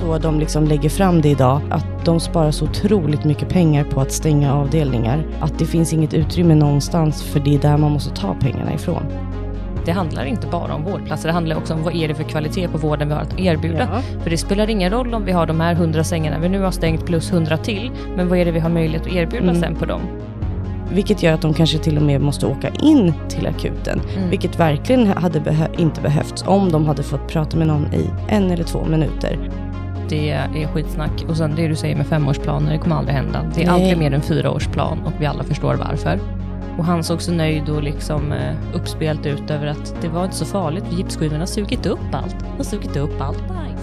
så de liksom lägger fram det idag, att de sparar så otroligt mycket pengar på att stänga avdelningar. Att det finns inget utrymme någonstans för det är där man måste ta pengarna ifrån. Det handlar inte bara om vårdplatser, det handlar också om vad är det för kvalitet på vården vi har att erbjuda. Ja. För det spelar ingen roll om vi har de här 100 sängarna vi nu har stängt plus 100 till, men vad är det vi har möjlighet att erbjuda Mm. sen på dem? Vilket gör att de kanske till och med måste åka in till akuten. Mm. Vilket verkligen hade behö- inte behövts om de hade fått prata med någon i en eller två minuter. Det är skitsnack. Och sen det du säger med femårsplaner, det kommer aldrig hända. Det är Nej. alltid mer än fyraårsplan och vi alla förstår varför. Och han såg så nöjd och liksom eh, uppspelt ut över att det var inte så farligt, för gipsskivorna har sugit upp allt. De har sugit upp allt bajs.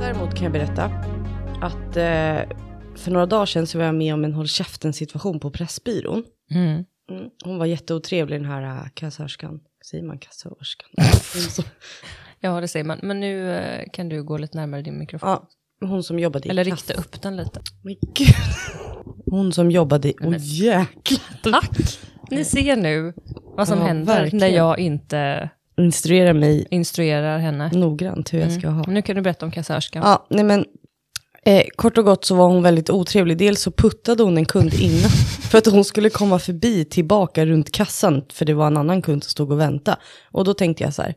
Däremot kan jag berätta att eh, för några dagar sedan så var jag med om en håll käften situation på Pressbyrån. Mm. Mm. Hon var jätteotrevlig den här äh, kassörskan. Säger man kassörskan? Ja, det säger man. Men nu eh, kan du gå lite närmare din mikrofon. ja, hon som jobbade i Eller kass- rikta upp den lite. Men gud. Hon som jobbade i... Åh jäklar. Tack! Ni ser nu vad som Ja, händer när verkligen. jag inte Instruera mig instruerar henne. noggrant hur jag ska ha. Nu kan du berätta om kassörskan. Ja, nej men eh, kort och gott så var hon väldigt otrevlig. Dels så puttade hon en kund innan för att hon skulle komma förbi tillbaka runt kassan för det var en annan kund som stod och väntade. Och då tänkte jag så här,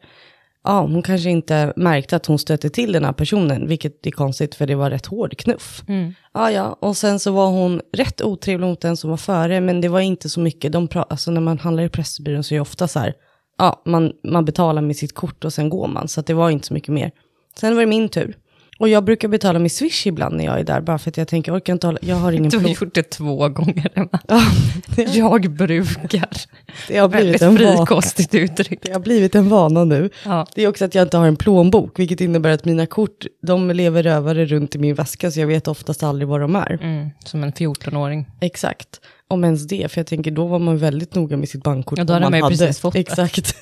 ja hon kanske inte märkte att hon stötte till den här personen, vilket är konstigt för det var rätt hård knuff. Mm. Ja, ja, och sen så var hon rätt otrevlig mot den som var före, men det var inte så mycket. De pra- alltså när man handlar i Pressbyrån så är det ofta så här, ja, man, man betalar med sitt kort och sen går man, så det var inte så mycket mer. Sen var det min tur. Och jag brukar betala med Swish ibland när jag är där, bara för att jag tänker, jag orkar inte hålla, jag har ingen Du har plån. gjort det två gånger, Emma. Jag brukar. det har blivit en frikostigt uttryck. Det har blivit en vana nu. Ja. Det är också att jag inte har en plånbok, vilket innebär att mina kort, de lever rövare runt i min väska, så jag vet oftast aldrig var de är. Mm, som en 14-åring. Exakt. Om ens det, för jag tänker då var man väldigt noga med sitt bankkort. Ja, då hade man ju precis fått det. Exakt.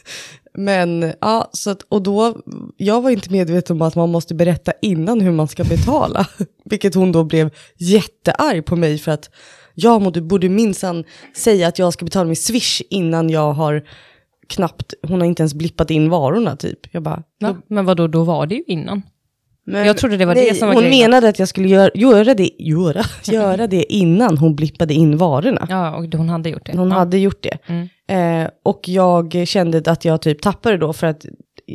Men ja, så att, och då, jag var inte medveten om att man måste berätta innan hur man ska betala. Vilket hon då blev jättearg på mig för att jag borde, minsann säga att jag ska betala med Swish innan jag har knappt, hon har inte ens blippat in varorna typ. Jag bara, Va? Men vadå, då var det ju innan. Men, Jag trodde det var nej, det som var Hon grejen. menade att jag skulle göra, göra, det, göra, göra det innan hon blippade in varorna. Ja, och hon hade gjort det. Hon ja. hade gjort det. Mm. Eh, och jag kände att jag typ tappade då för att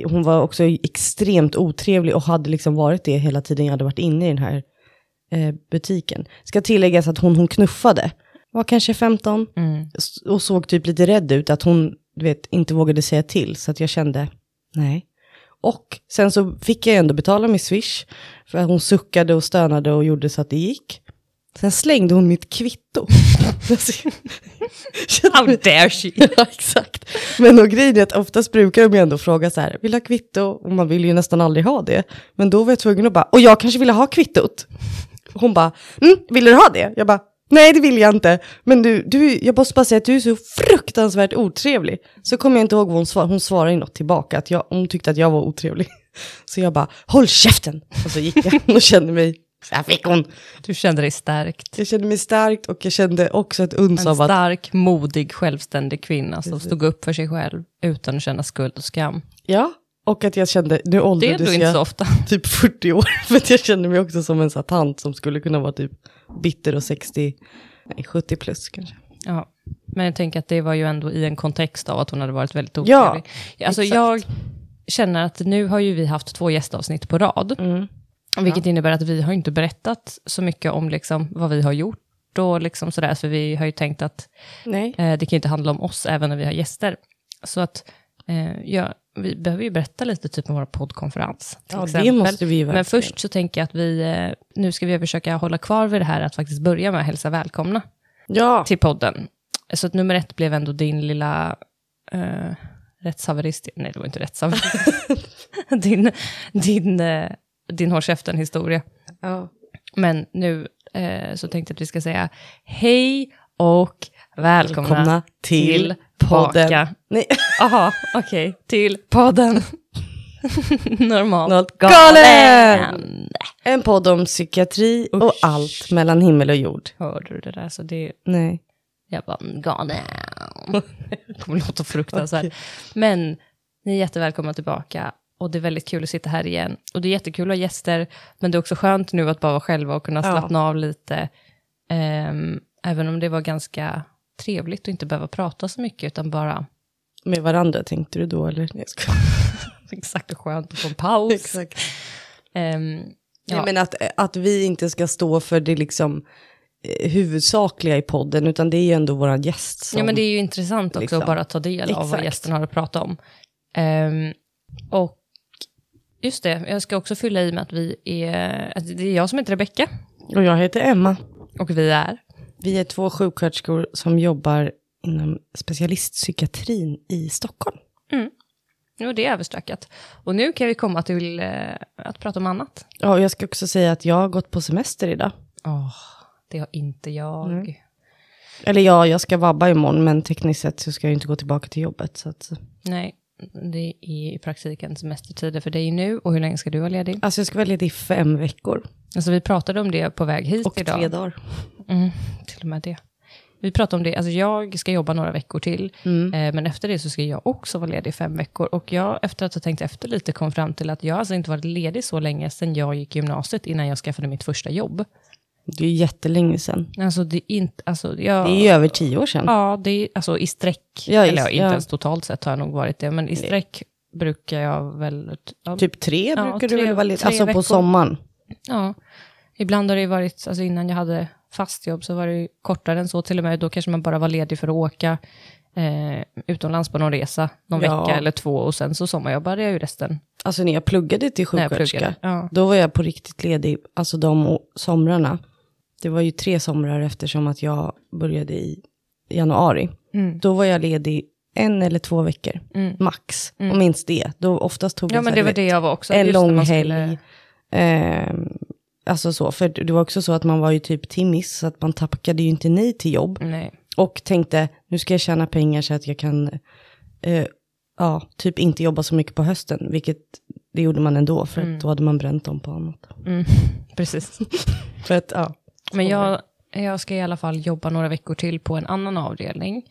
hon var också extremt otrevlig och hade liksom varit det hela tiden jag hade varit inne i den här eh, butiken. Ska tilläggas att hon hon knuffade, var kanske 15 Mm. och såg typ lite rädd ut att hon du vet, inte vågade säga till så att jag kände nej. Och sen så fick jag ändå betala med Swish för hon suckade och stönade och gjorde så att det gick. Sen slängde hon mitt kvitto. How dare she? Ja, exakt. Men och grejen är att oftast brukar de ju ändå fråga så här, vill du ha kvitto? Och man vill ju nästan aldrig ha det. Men då var jag tvungen att bara, och jag kanske ville ha kvittot. Hon bara, mm, vill du ha det? Jag bara, nej det vill jag inte. Men du, du jag måste bara säga att du är så fruktansvärt otrevlig. Så kommer jag inte ihåg vad hon svarade, hon svarade ju något tillbaka, att jag, hon tyckte att jag var otrevlig. Så jag bara, håll käften! Och så gick jag och kände mig, här fick hon. Du kände dig stärkt. Jag kände mig starkt och jag kände också ett uns En av att stark, modig, självständig kvinna som stod upp för sig själv utan att känna skuld och skam. Ja, och att jag kände, nu åldrades ändå inte jag så ofta. typ 40 år. För att jag kände mig också som en sån tant som skulle kunna vara typ bitter och 60, nej 70 plus kanske. Ja. Men jag tänker att det var ju ändå i en kontext av att hon hade varit väldigt Ja, otrevlig. alltså exakt. jag känner att nu har ju vi haft två gästavsnitt på rad. Mm. Vilket innebär att vi har inte berättat så mycket om liksom vad vi har gjort och liksom sådär. För vi har ju tänkt att eh, det kan inte handla om oss även när vi har gäster. Så att eh, ja, vi behöver ju berätta lite typ om våra poddkonferens. Ja, det måste vi ju Men verkligen. först så tänker jag att vi, eh, nu ska vi försöka hålla kvar vid det här att faktiskt börja med att hälsa välkomna Ja, till podden. Så att nummer ett blev ändå din lilla uh, rättshaverist. Nej, det var inte rättshaverist. din din, uh, din håll käften-historia. ja. Men nu eh, så tänkte jag att vi ska säga hej och välkomna, Välkomna till till podden. Paka. Nej. Jaha, okej. Till podden. Normalt Något galen. galen. En podd om psykiatri och Usch. allt mellan himmel och jord. Hörde du det där? Så det, Nej. jag bara, galen. om. Det kommer låta fruktansvärt. Men ni är jättevälkomna tillbaka. Och det är väldigt kul att sitta här igen. Och det är jättekul att ha gäster, men det är också skönt nu att bara vara själva och kunna Ja. slappna av lite. Ehm, även om det var ganska trevligt att inte behöva prata så mycket, utan bara Med varandra tänkte du då eller? Nej, skojar. exakt och skönt att få en paus. Exakt. Ehm, Ja. ja. men att, att vi inte ska stå för det liksom eh, huvudsakliga i podden, utan det är ju ändå våran gäst som... Ja, men det är ju intressant också liksom. att bara ta del av vad Exakt. gästen har att prata om. Ehm, och just det, jag ska också fylla i med att vi är, att det är jag som heter Rebecka Och jag heter Emma. och vi är, Vi är två sjuksköterskor som jobbar inom specialistpsykiatrin i Stockholm. nu är det överstökat. Och nu kan vi komma till eh, att prata om annat. Ja, och jag ska också säga att jag har gått på semester idag. Åh, det har inte jag. Mm. Eller ja, jag ska vabba imorgon, men tekniskt sett så ska jag inte gå tillbaka till jobbet. Så att, Nej, det är i praktiken semestertider för dig nu. Och hur länge ska du vara ledig? alltså jag ska vara ledig i fem veckor Alltså vi pratade om det på väg hit och idag. tre dagar. Mm, till och med det. Vi pratade om det, alltså jag ska jobba några veckor till, Mm. eh, men efter det så ska jag också vara ledig i fem veckor. Och jag, efter att ha tänkt efter lite, kom fram till att jag alltså inte varit ledig så länge sedan jag gick gymnasiet, innan jag skaffade mitt första jobb. Det är jättelänge sedan. Alltså det är inte, alltså jag... Det är över tio år sedan. Ja, det är alltså i sträck, Ja, eller ja, inte ja. ens totalt sett har jag nog varit det, men i sträck brukar jag väl... Ja, Typ tre Ja, brukar tre- du väl vara ledig? tre Alltså på veckor. sommaren. Ja, ibland har det varit, alltså innan jag hade fast jobb så var det ju kortare än så till och med. Då kanske man bara var ledig för att åka eh, utomlands på någon resa någon Ja. vecka eller två och sen så sommarjobbade jag ju resten. Alltså när jag pluggade till sjuksköterska, pluggade. Ja. då var jag på riktigt ledig, alltså de somrarna. Det var ju tre somrar eftersom att jag började i januari. Mm. Då var jag ledig en eller två veckor, Mm. max. Och minst det. Då oftast tog Ja, det, men det var det jag var också. en Just lång helg. skulle- Ehm, alltså så, för det var också så att man var ju typ timmis, så att man tackade ju inte nej till jobb. Nej. Och tänkte, nu ska jag tjäna pengar så att jag kan, eh, ja, typ inte jobba så mycket på hösten. Vilket det gjorde man ändå, för att då hade man bränt dem på annat. Mm. Precis. För att, ja. Men jag, jag ska i alla fall jobba några veckor till på en annan avdelning.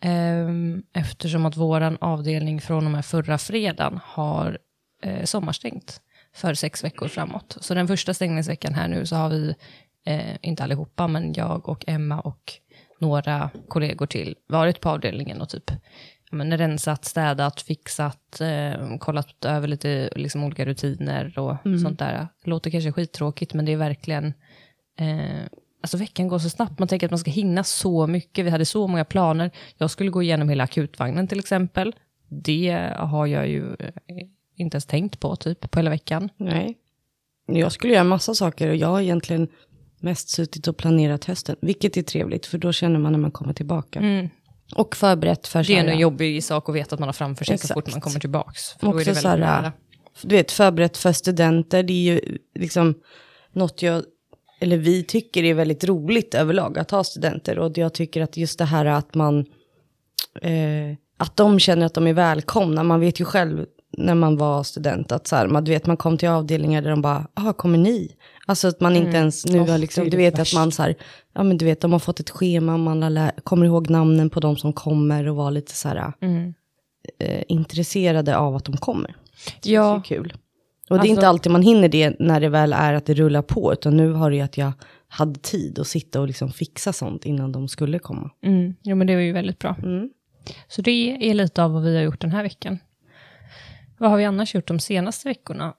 Ehm, eftersom att våran avdelning från och med förra fredagen har eh, sommarstängt för sex veckor framåt. Så den första stängningsveckan här nu så har vi, eh, inte allihopa, men jag och Emma och några kollegor till varit på avdelningen och typ men, rensat, städat, fixat, eh, kollat över lite liksom, olika rutiner och sånt där. Låter kanske skittråkigt, men det är verkligen Eh, alltså veckan går så snabbt, man tänker att man ska hinna så mycket. Vi hade så många planer. Jag skulle gå igenom hela akutvagnen till exempel. Det har jag ju eh, inte ens tänkt på typ på hela veckan. Nej. Jag skulle göra massa saker och jag har egentligen mest suttit och planerat hösten. Vilket är trevligt, för då känner man när man kommer tillbaka. Och förberett för Det är en jobbig sak att veta att man har framför sig så fort man kommer tillbaks. För det Också så här, nära. du vet, förberett för studenter, det är ju liksom något jag, eller vi tycker är väldigt roligt överlag att ha studenter. Och jag tycker att just det här att man, eh, att de känner att de är välkomna. Man vet ju själv när man var student att så här, man, du vet, man kom till avdelningar där de bara, ah, kommer ni? Alltså att man inte ens nu Oh, har det liksom, du det vet att man så här, ja men du vet, de har fått ett schema, man lä- kommer ihåg namnen på de som kommer och var lite så här, Mm. eh, intresserade av att de kommer. Det Ja. är kul. Och det är Alltså- inte alltid man hinner det när det väl är att det rullar på, utan nu har det ju att jag hade tid att sitta och liksom fixa sånt innan de skulle komma. Mm. Jo, men det var ju väldigt bra. Mm. Så det är lite av vad vi har gjort den här veckan. Vad har vi annars gjort de senaste veckorna?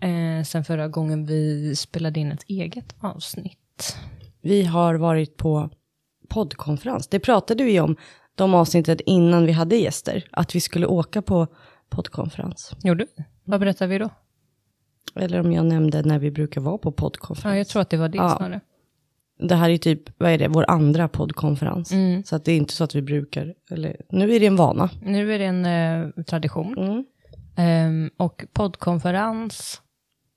Eh, sen förra gången vi spelade in ett eget avsnitt. Vi har varit på poddkonferens. Det pratade vi om, de avsnittet innan vi hade gäster, att vi skulle åka på poddkonferens. Gjorde vi? Vad berättade vi då? Eller om jag nämnde när vi brukar vara på poddkonferens. Ja, jag tror att det var det Ja. snarare. Det här är typ, vad är det, vår andra poddkonferens. Mm. Så att det är inte så att vi brukar, eller nu är det en vana. Nu är det en eh, tradition. Mm. Ehm, och poddkonferens,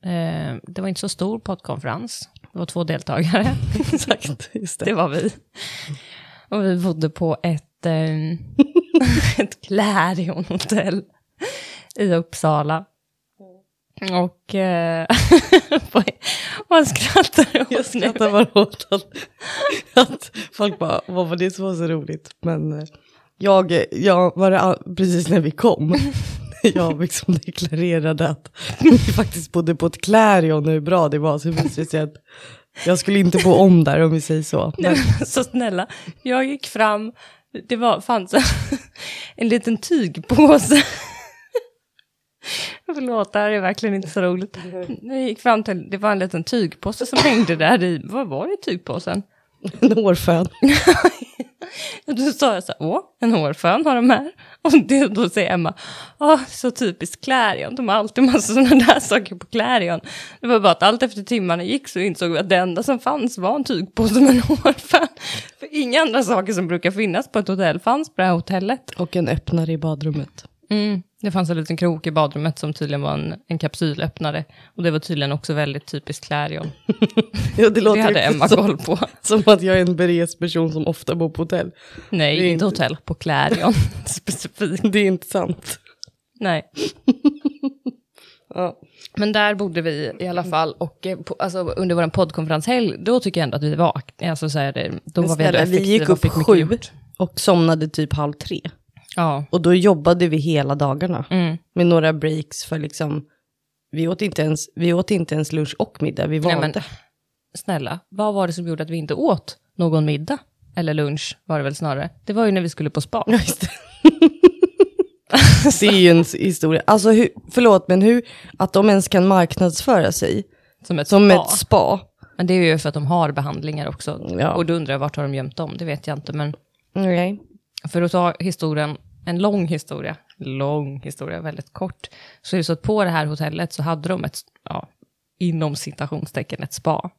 eh, det var inte så stor poddkonferens. Det var två deltagare. Exakt, just det var vi. Och vi bodde på ett, eh, ett Clarion-hotell i Uppsala. Och eh, man skrattar åt Jag skrattar bara åt att, att folk bara, vad var det som var så roligt? Men eh, Jag, jag var det precis när vi kom. Jag liksom deklarerade att vi faktiskt bodde på ett Clarion och hur bra det var. Så visade det sig att jag skulle inte bo om där om vi säger så. Men, Så snälla, jag gick fram, det var, fanns en liten tygpåse. Förlåt, det här är verkligen inte så roligt. Jag gick fram till, det var en liten tygpåse som hängde där i, vad var det i tygpåsen? en hårfön. Då sa jag så här, åh, en hårfön har de här. Och det, då säger Emma, åh, så typiskt Clarion, de har alltid massa sådana där saker på Clarion. Det var bara att allt efter timmarna gick så insåg vi att det enda som fanns var en tygpåse med en hårfön. För inga andra saker som brukar finnas på ett hotell fanns på det här hotellet. Och en öppnare i badrummet. Mm. Det fanns en liten krok i badrummet som tydligen var en, en kapsylöppnare. Och det var tydligen också väldigt typiskt Clarion. Ja, det låter Det hade Emma som, koll på. som att jag är en berest person som ofta bor på hotell. Nej, inte inte- hotell, på Clarion specifikt. Det är inte sant. Nej. Ja. Men där bodde vi i alla fall och eh, på, alltså, under vår poddkonferenshelg, då tycker jag ändå att vi var, alltså, så här, det- då Men var vi ändå snälla, vi effektiva gick upp sju och somnade typ halv tre. Ja. Och då jobbade vi hela dagarna. Mm. Med några breaks för liksom, vi åt inte ens, vi åt inte ens lunch och middag, vi Nej, valde. men, snälla, vad var det som gjorde att vi inte åt någon middag? Eller lunch var det väl snarare. Det var ju när vi skulle på spa. Ja, just det. det är ju en historia. Alltså, hur, förlåt, men hur, att de ens kan marknadsföra sig Som ett som spa. ett spa. Men det är ju för att de har behandlingar också. Ja. Och då undrar jag vart har de gömt dem? Det vet jag inte. Men Nej. för att ta historien, en lång historia, lång historia, väldigt kort. Så är det så att på det här hotellet så hade de ett, ja, inom citationstecken, ett spa.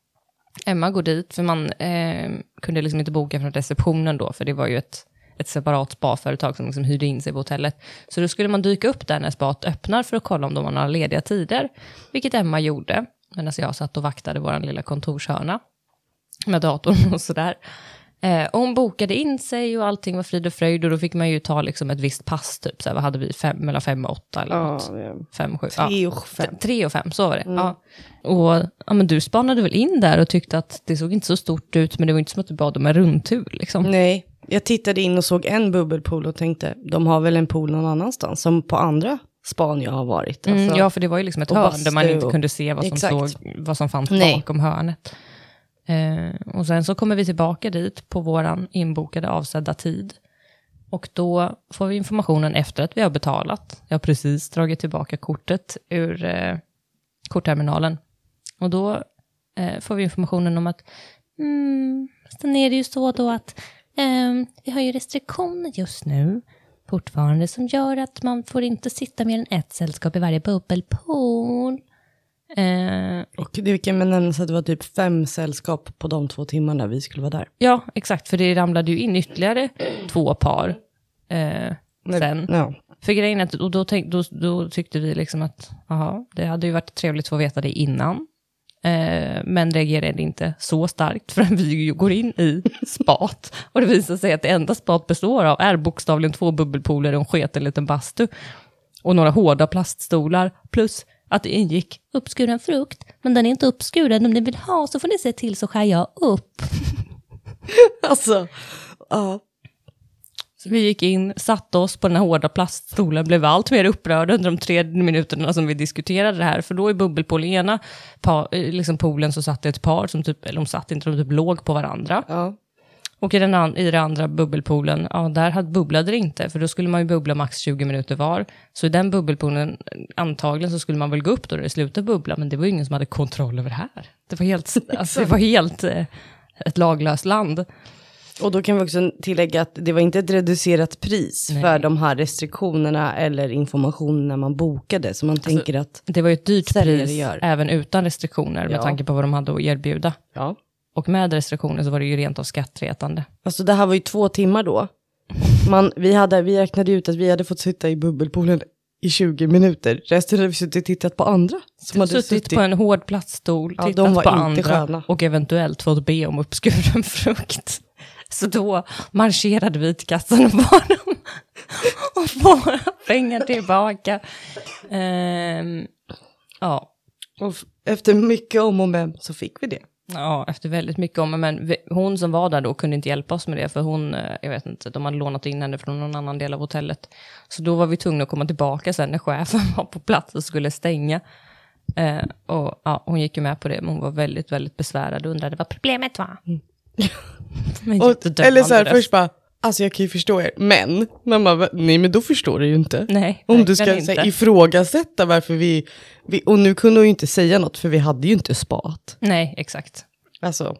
Emma går dit, för man eh, kunde liksom inte boka från receptionen då, för det var ju ett, ett separat spaföretag som liksom hyrde in sig på hotellet. Så då skulle man dyka upp där när spat öppnar för att kolla om de har några lediga tider, vilket Emma gjorde, medan jag satt och vaktade vår lilla kontorshörna med datorn och sådär. Eh, och hon bokade in sig och allting var frid och fröjd och då fick man ju ta liksom ett visst pass, typ så här, vad hade vi, fem, mellan fem och åtta eller Ja, något. ja. Fem, sju. Tre och fem. Tre och fem, så var det. Ja. Och ja, men du spanade väl in där och tyckte att det såg inte så stort ut, men det var inte som att du bad om en rundtur. Liksom. Nej, jag tittade in och såg en bubbelpool och tänkte, de har väl en pool någon annanstans, som på andra span jag har varit. Mm, Alltså, ja, för det var ju liksom ett hörn där man inte kunde se vad som, såg, vad som fanns Nej. bakom hörnet. Eh, och sen så kommer vi tillbaka dit på våran inbokade avsedda tid. Och då får vi informationen efter att vi har betalat. Jag har precis dragit tillbaka kortet ur eh, kortterminalen. Och då eh, får vi informationen om att mm, sen är det ju så då att eh, vi har ju restriktioner just nu fortfarande som gör att man får inte sitta mer än ett sällskap i varje bubbelpool. Eh, Och det kan man nämna så att det var typ fem sällskap på de två timmarna vi skulle vara där. ja, exakt, för det ramlade ju in ytterligare två par eh, sen. Ja. För grejen är att och då, tänk, då, då tyckte vi liksom att aha, det hade ju varit trevligt att få veta det innan. Eh, men reagerade inte så starkt förrän vi går in i spat. Och det visar sig att det enda spat består av är bokstavligen två bubbelpooler och en sketen liten bastu. Och några hårda plaststolar. Plus att det ingick uppskuren frukt. Men den är inte uppskuren. Om ni vill ha så får ni se till så skär jag upp. Alltså, ja. Så vi gick in, satte oss på den här hårda plaststolen, blev allt mer upprörda under de tre minuterna som vi diskuterade det här. För då i bubbelpool, i ena pa, eh, liksom poolen så satt det ett par som typ, eller de satt inte, de typ låg på varandra. ja. Och i den, an, i den andra bubbelpoolen, ja där hade, bubblade det inte, för då skulle man ju bubbla max 20 minuter var. Så i den bubbelpoolen, antagligen så skulle man väl gå upp då det slutade bubbla, men det var ju ingen som hade kontroll över det här. Det var helt, alltså, det var helt eh, ett laglöst land. Och då kan vi också tillägga att det var inte ett reducerat pris Nej. för de här restriktionerna eller informationen när man bokade. Så man tänker att, Det var ju ett dyrt pris, gör. även utan restriktioner, med Ja. tanke på vad de hade att erbjuda. ja. Och med restriktioner så var det ju rent av skattretande. Alltså det här var ju två timmar då. Man, vi, hade, vi räknade ut att vi hade fått sitta i bubbelpoolen i 20 minuter. Resten hade vi suttit och tittat på andra. Som hade Suttit suttit på en hård plaststol, Ja, de tittat var på inte andra sköna. och eventuellt fått be om uppskuren frukt. Så då marscherade vi till kassan och bad dem och våra pengar tillbaka. Ehm, ja, Och efter mycket om och men så fick vi det. Ja, efter väldigt mycket om, men hon som var där då kunde inte hjälpa oss med det, för hon, eh, jag vet inte, de hade lånat in henne från någon annan del av hotellet. Så då var vi tvungna att komma tillbaka sen när chefen var på plats och skulle stänga. Eh, och ja, hon gick ju med på det, men hon var väldigt, väldigt besvärad och undrade vad problemet var. Men Och, eller så här, först bara, alltså jag kan ju förstå er, men, man bara, nej men då förstår du ju inte. Nej, Om du ska så här, ifrågasätta varför vi, vi, och nu kunde hon ju inte säga något för vi hade ju inte spat. Nej, exakt. Alltså,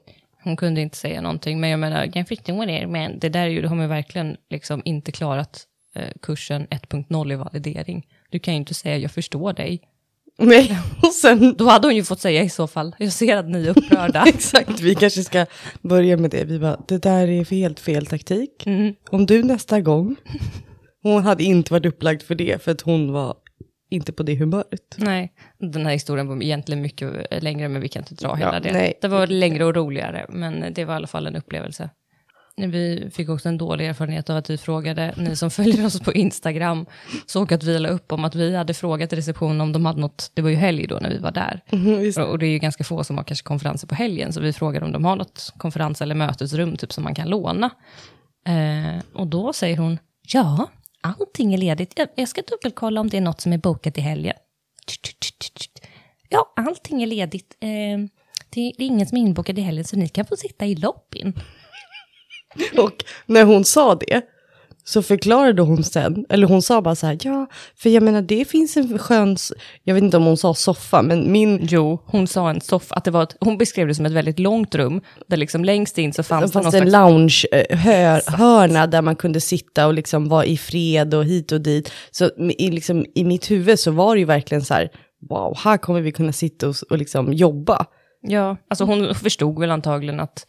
Hon kunde inte säga någonting, men jag menar, jag kan förstå det, men det där är ju, de har ju verkligen liksom inte klarat eh, kursen 1.0 i validering. Du kan ju inte säga jag förstår dig. Nej, och sen, Då hade hon ju fått säga i så fall, jag ser att ni är upprörda. exakt, vi kanske ska börja med det. Vi bara, det där är helt fel taktik. Mm. Om du nästa gång, hon hade inte varit upplagd för det, för att hon var inte på det humöret. Nej, den här historien var egentligen mycket längre, men vi kan inte dra hela Ja, det. nej. Det var längre och roligare, men det var i alla fall en upplevelse. Vi fick också en dålig erfarenhet av att vi frågade, ni som följer oss på Instagram, såg att vi la upp om att vi hade frågat receptionen om de hade något, det var ju helg då när vi var där. Visst. Och det är ju ganska få som har kanske konferenser på helgen, så vi frågade om de har något konferens eller mötesrum typ som man kan låna. Eh, och då säger hon, ja, allting är ledigt. Jag, jag ska dubbelkolla om det är något som är bokat i helgen. Ja, allting är ledigt. Eh, det är ingen som är inbokad i helgen, så ni kan få sitta i lobbyn. Och när hon sa det så förklarade hon sen, eller hon sa bara så här, ja, för jag menar det finns en skön, jag vet inte om hon sa soffa, men min, Jo, hon sa en soffa, att det var ett, hon beskrev det som ett väldigt långt rum, där liksom längst in så fanns det det någon fanns en slags... lounge-hörna där man kunde sitta och liksom vara i fred och hit och dit. Så i, liksom, i mitt huvud så var det ju verkligen så här, wow, här kommer vi kunna sitta och, och liksom jobba. Ja, alltså hon förstod väl antagligen att,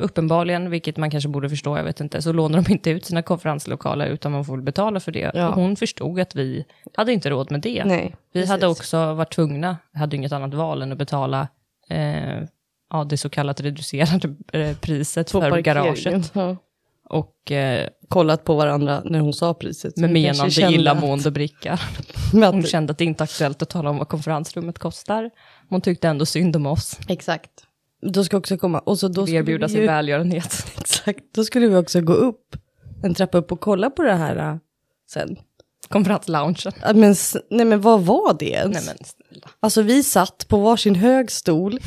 uppenbarligen, vilket man kanske borde förstå, jag vet inte, så lånar de inte ut sina konferenslokaler utan man får betala för det. Ja. Och hon förstod att vi hade inte råd med det. Nej, vi precis. hade också varit tvungna, hade inget annat val än att betala eh, ja, det så kallat reducerade eh, priset På för garaget. Ja. Och eh, Kollat på varandra när hon sa priset. med menande illamående brickar. att- med Hon kände att det inte är aktuellt att tala om vad konferensrummet kostar. Hon tyckte ändå synd om oss. Exakt. Då ska också komma, och så då Vi erbjuda sin ju- välgörenhet. Exakt, då skulle vi också gå upp en trappa upp och kolla på det här äh, sen. Konferensloungen. Men, nej men vad var det ens? Nej men snälla. Alltså vi satt på varsin hög stol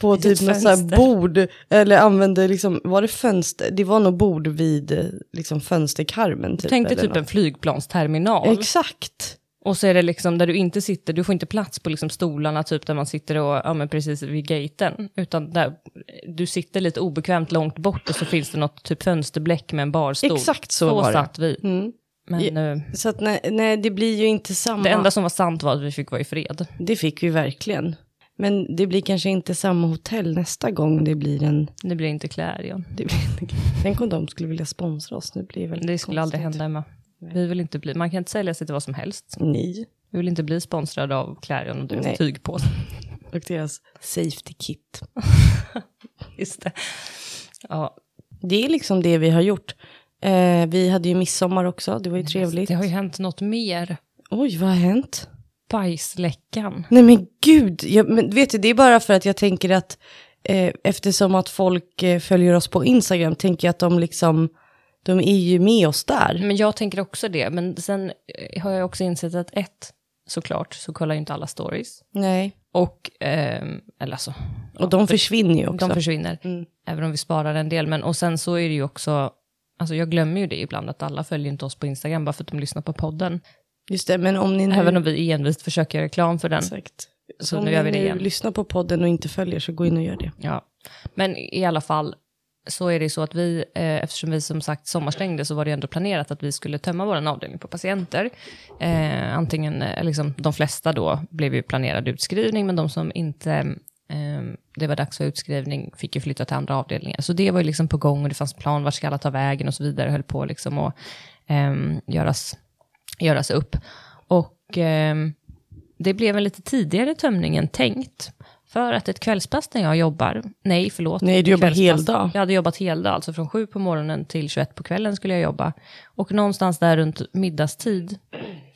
på typ något här bord, eller använde liksom, var det fönster? Det var nog bord vid liksom fönsterkarmen. Typ, dig typ något. en flygplansterminal. Exakt. Och så är det liksom där du inte sitter, du får inte plats på liksom stolarna typ där man sitter och, ja men precis vid gaten. Utan där du sitter lite obekvämt långt bort och så finns det något typ fönsterbläck med en barstol. Exakt så var det. satt vi. Mm. Men eh, Så att nej, nej, det blir ju inte samma. det enda som var sant var att vi fick vara i fred. Det fick vi verkligen. Men det blir kanske inte samma hotell nästa gång det blir en... Det blir inte Clarion. Det blir, tänk om de skulle vilja sponsra oss. Nu blir det väldigt Det skulle aldrig konstigt. hända Emma. Vi vill inte bli, man kan inte sälja sig till vad som helst. Nej. Vi vill inte bli sponsrade av Clarion och deras Nej. tygpåse. Och deras safety kit. Just det. Ja, Det är liksom det vi har gjort. Eh, vi hade ju midsommar också, det var ju trevligt. det har ju hänt något mer. Oj, vad har hänt? Bajsläckan. Nej men gud, jag, men vet du, det är bara för att jag tänker att eh, eftersom att folk eh, följer oss på Instagram, tänker jag att de liksom, de är ju med oss där. Men jag tänker också det. Men sen eh, har jag också insett att ett, såklart, så kollar ju inte alla stories. Nej, Och, ehm, eller alltså, och de försvinner ju också. de försvinner. Mm. Även om vi sparar en del. Men, och sen så är det ju också, alltså jag glömmer ju det ibland, att alla följer inte oss på Instagram bara för att de lyssnar på podden. Just det, men om ni nu... Även om vi envist försöker göra reklam för den. Exakt. Så, Så nu ni gör vi det igen. lyssnar på podden och inte följer så gå in och gör det. Ja. Men i alla fall så är det så att vi, eh, eftersom vi som sagt sommarstängde så var det ändå planerat att vi skulle tömma vår avdelning på patienter. Eh, antingen, eh, liksom, de flesta då blev ju planerad utskrivning, men de som inte eh, det var dags för utskrivning fick ju flytta till andra avdelningar. Så det var ju liksom på gång och det fanns plan, vart ska alla ta vägen och så vidare, höll på liksom att eh, göras, göras upp. Och eh, det blev en lite tidigare tömning än tänkt. För att ett kvällspass när jag jobbar, nej förlåt. Nej, du jobbar heldag. Jag hade jobbat heldag, alltså från sju på morgonen till 21 på kvällen skulle jag jobba. Och någonstans där runt middagstid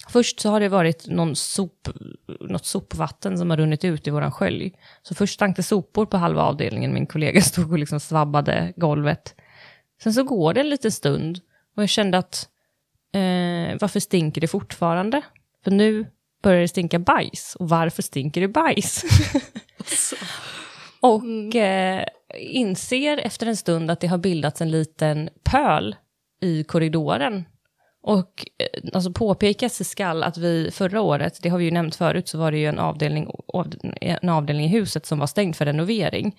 Först så har det varit någon sop, något sopvatten som har runnit ut i våran skölj. Så först stank det sopor på halva avdelningen, min kollega stod och liksom svabbade golvet. Sen så går det en liten stund och jag kände att eh, varför stinker det fortfarande? För nu börjar det stinka bajs. Och varför stinker det bajs? och eh, inser efter en stund att det har bildats en liten pöl i korridoren. Och eh, alltså påpekas skall att vi förra året, det har vi ju nämnt förut, så var det ju en avdelning, en avdelning i huset som var stängd för renovering.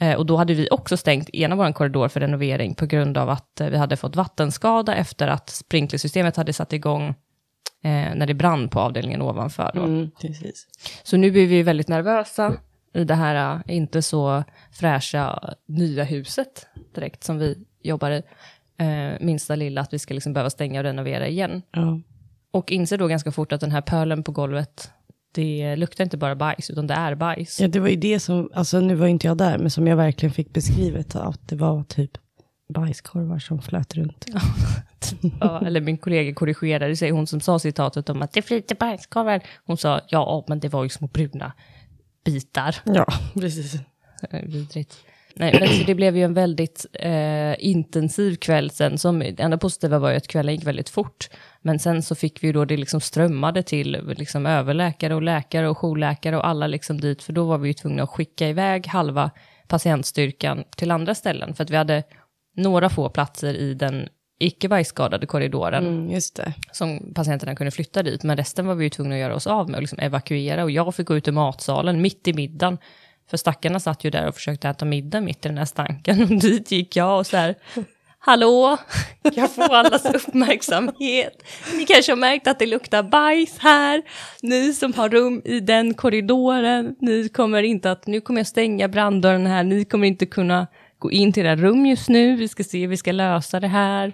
Eh, och då hade vi också stängt ena vår korridor för renovering på grund av att eh, vi hade fått vattenskada efter att sprinklersystemet hade satt igång eh, när det brann på avdelningen ovanför. Då. Mm. Så nu blir vi väldigt nervösa i det här äh, inte så fräscha nya huset direkt som vi jobbar i. Eh, minsta lilla att vi ska liksom behöva stänga och renovera igen. Ja. Och inser då ganska fort att den här pölen på golvet, det luktar inte bara bajs, utan det är bajs. ja, det var ju det som, alltså nu var inte jag där, men som jag verkligen fick beskrivet, att det var typ bajskorvar som flöt runt. Ja, eller min kollega korrigerade sig, hon som sa citatet om att det flyter bajskorvar. Hon sa, ja, men det var ju små bruna bitar. Ja, precis. Eh, Vidrigt. Nej, men så det blev ju en väldigt eh, intensiv kväll sen. Som, det enda positiva var ju att kvällen gick väldigt fort. Men sen så fick vi då det liksom strömmade till liksom överläkare och läkare och jourläkare och alla liksom dit. För då var vi ju tvungna att skicka iväg halva patientstyrkan till andra ställen. För att vi hade några få platser i den icke bajsskadade korridoren Mm, just det. som patienterna kunde flytta dit, men resten var vi ju tvungna att göra oss av med och liksom evakuera. Och jag fick gå ut i matsalen mitt i middagen, för stackarna satt ju där och försökte äta middag mitt i den här stanken. Och dit gick jag och så här, hallå, jag får allas uppmärksamhet. Ni kanske har märkt att det luktar bajs här. Ni som har rum i den korridoren, ni kommer inte att, nu kommer jag stänga branddörren här, ni kommer inte kunna gå in till era rum just nu, vi ska se hur vi ska lösa det här.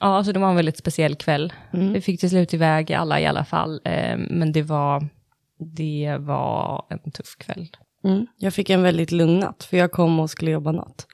Ja, så det var en väldigt speciell kväll. Vi fick till slut iväg alla i alla fall, eh, men det var, det var en tuff kväll. Mm. Jag fick en väldigt lugn natt, för jag kom och skulle jobba natt.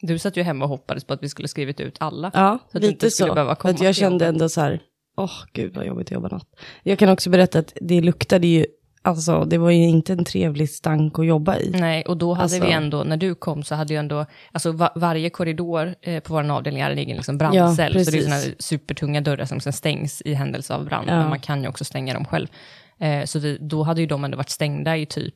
Du satt ju hemma och hoppades på att vi skulle skrivit ut alla. Ja, Så lite så. För att jag kände ändå så här, åh gud vad jobbigt att jobba natt. Jag kan också berätta att det luktade ju, alltså det var ju inte en trevlig stank att jobba i. Nej, och då hade Alltså- vi ändå, när du kom så hade ju ändå, alltså va, varje korridor eh, på vår avdelning är en egen liksom Ja, brandcell, så det är sådana supertunga dörrar som sen stängs i händelse av brand, Ja. men man kan ju också stänga dem själv. Eh, så vi, då hade ju de ändå varit stängda i typ,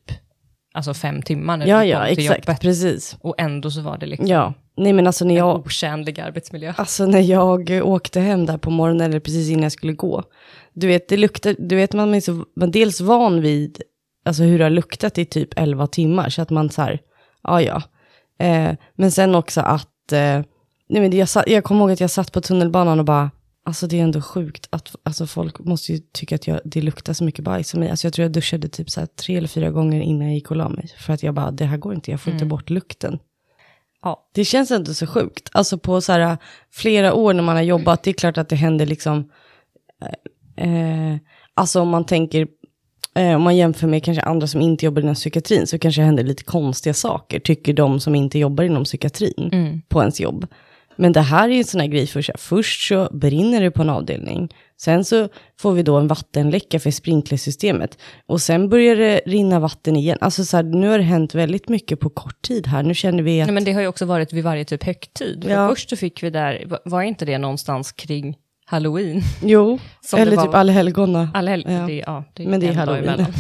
alltså fem timmar när Ja, vi ja, kom till exakt, jobbet. precis. Och ändå så var det liksom Ja, nej men alltså när en jag, otjänlig arbetsmiljö. alltså när jag åkte hem där på morgonen, eller precis innan jag skulle gå, du vet, det luktar, du vet man är så, man är dels van vid, alltså hur det har luktat i typ 11 timmar, så att man så här, ja ja. Eh, men sen också att, eh, nej men jag, jag kommer ihåg att jag satt på tunnelbanan och bara, alltså det är ändå sjukt att, alltså folk måste ju tycka att jag, det luktar så mycket bajs av mig. Alltså jag tror jag duschade typ så här tre eller fyra gånger innan jag gick och la mig, för att jag bara, det här går inte, jag får inte bort lukten. Ja. Det känns ändå så sjukt. Alltså på så här, flera år när man har jobbat, det är klart att det händer liksom, eh, alltså om man tänker, eh, om man jämför med kanske andra som inte jobbar inom psykiatrin, så kanske det händer lite konstiga saker, tycker de som inte jobbar inom psykiatrin på ens jobb. Men det här är ju en sån här grej, för så här, först så brinner det på en avdelning, sen så får vi då en vattenläcka för sprinklersystemet, och sen börjar det rinna vatten igen. Alltså så här, nu har det hänt väldigt mycket på kort tid här, nu känner vi att... Nej, men det har ju också varit vid varje typ högtid. För Ja. Först så fick vi där, var inte det någonstans kring halloween? Jo, Som eller var- typ allhelgona. Alla helg, Ja. det, ja, det Men det är halloween.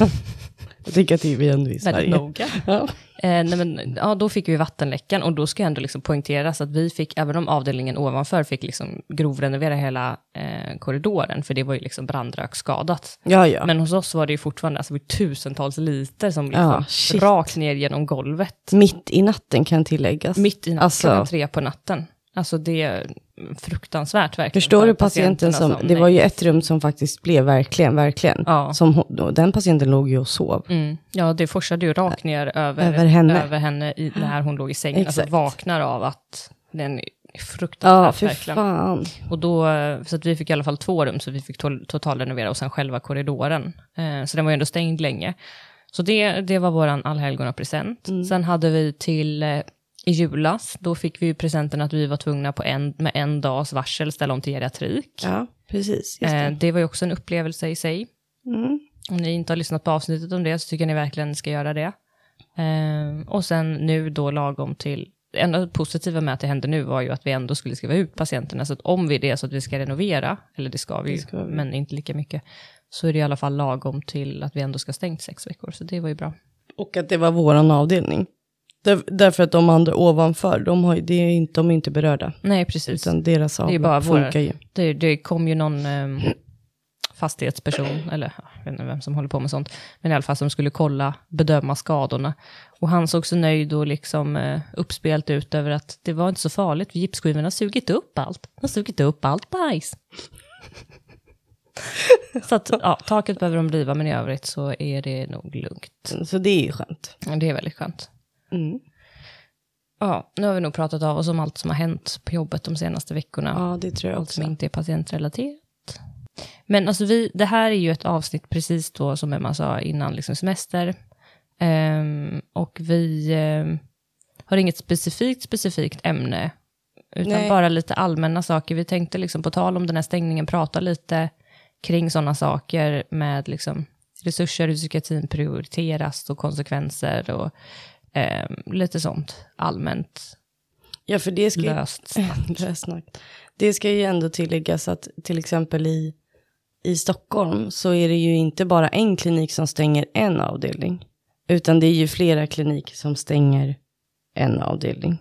Jag tycker att det är vi ändå i Väldigt Sverige. noga. Ja. Eh, nej men, ja, då fick vi vattenläckan och då ska ändå liksom poängteras att vi fick, även om avdelningen ovanför fick liksom grovrenovera hela eh, korridoren, för det var ju liksom brandröksskadat. ja, ja. Men hos oss var det ju fortfarande alltså, tusentals liter som liksom Ja, rakt ner genom golvet. Mitt i natten kan tilläggas. Mitt i natten, Alltså- klockan tre på natten. Alltså det fruktansvärt verkligen. Förstår för du patienten patienterna som, det var ju ett rum som faktiskt blev verkligen, verkligen. Ja. Som den patienten låg ju och sov. Mm. Ja, det forsade ju rakt ner över, Över henne. över henne i, när hon låg i sängen. Alltså Exakt. vaknar av att den är Ja, fruktansvärt för verkligen. fan. Och då, så att vi fick i alla fall två rum, så vi fick to- totalrenovera och sen själva korridoren. Eh, så den var ju ändå stängd länge. Så det, det var vår allhelgonapresent. Mm. Sen hade vi till eh, i julas, då fick vi ju presenten att vi var tvungna på en, med en dags varsel ställa om till geriatrik. Ja. Precis, just det. Eh, det var ju också en upplevelse i sig. Mm. Om ni inte har lyssnat på avsnittet om det så tycker jag ni verkligen ska göra det. Eh, och sen nu då lagom till, det enda positiva med att det hände nu var ju att vi ändå skulle skriva ut patienterna, så att om vi det är så att vi ska renovera, eller det ska vi, Det ska vi. men inte lika mycket, så är det i alla fall lagom till att vi ändå ska stängt sex veckor, så det var ju bra. Och att det var våran avdelning. Där, därför att de andra ovanför, de, har, det är inte, de är inte berörda. Nej, precis. Utan deras Det är avlopp bara våra- funkar ju. Det, det kom ju någon ehm, fastighetsperson, eller jag vet inte vem som håller på med sånt, men i alla fall som skulle kolla, bedöma skadorna. Och han såg så nöjd och liksom eh, uppspelt ut över att det var inte så farligt, för gipsskivorna har sugit upp allt. De har sugit upp allt bajs. så att, ja, taket behöver de riva, men i övrigt så är det nog lugnt. Så det är ju skönt. Ja, Det är väldigt skönt. Mm. Ja, nu har vi nog pratat av oss om allt som har hänt på jobbet de senaste veckorna. Ja, det tror jag allt som också. inte är patientrelaterat. Men alltså vi, det här är ju ett avsnitt precis då som Emma sa innan liksom semester. Ehm, och vi ehm, har inget specifikt specifikt ämne. Utan Nej. bara lite allmänna saker. Vi tänkte liksom på tal om den här stängningen prata lite kring sådana saker med liksom resurser, hur psykiatrin prioriteras och konsekvenser och ehm, lite sånt allmänt Ja, för det ska ju... löst snack. Lössnack. Det ska ju ändå tilläggas att till exempel i, i Stockholm så är det ju inte bara en klinik som stänger en avdelning. Utan det är ju flera kliniker som stänger en avdelning.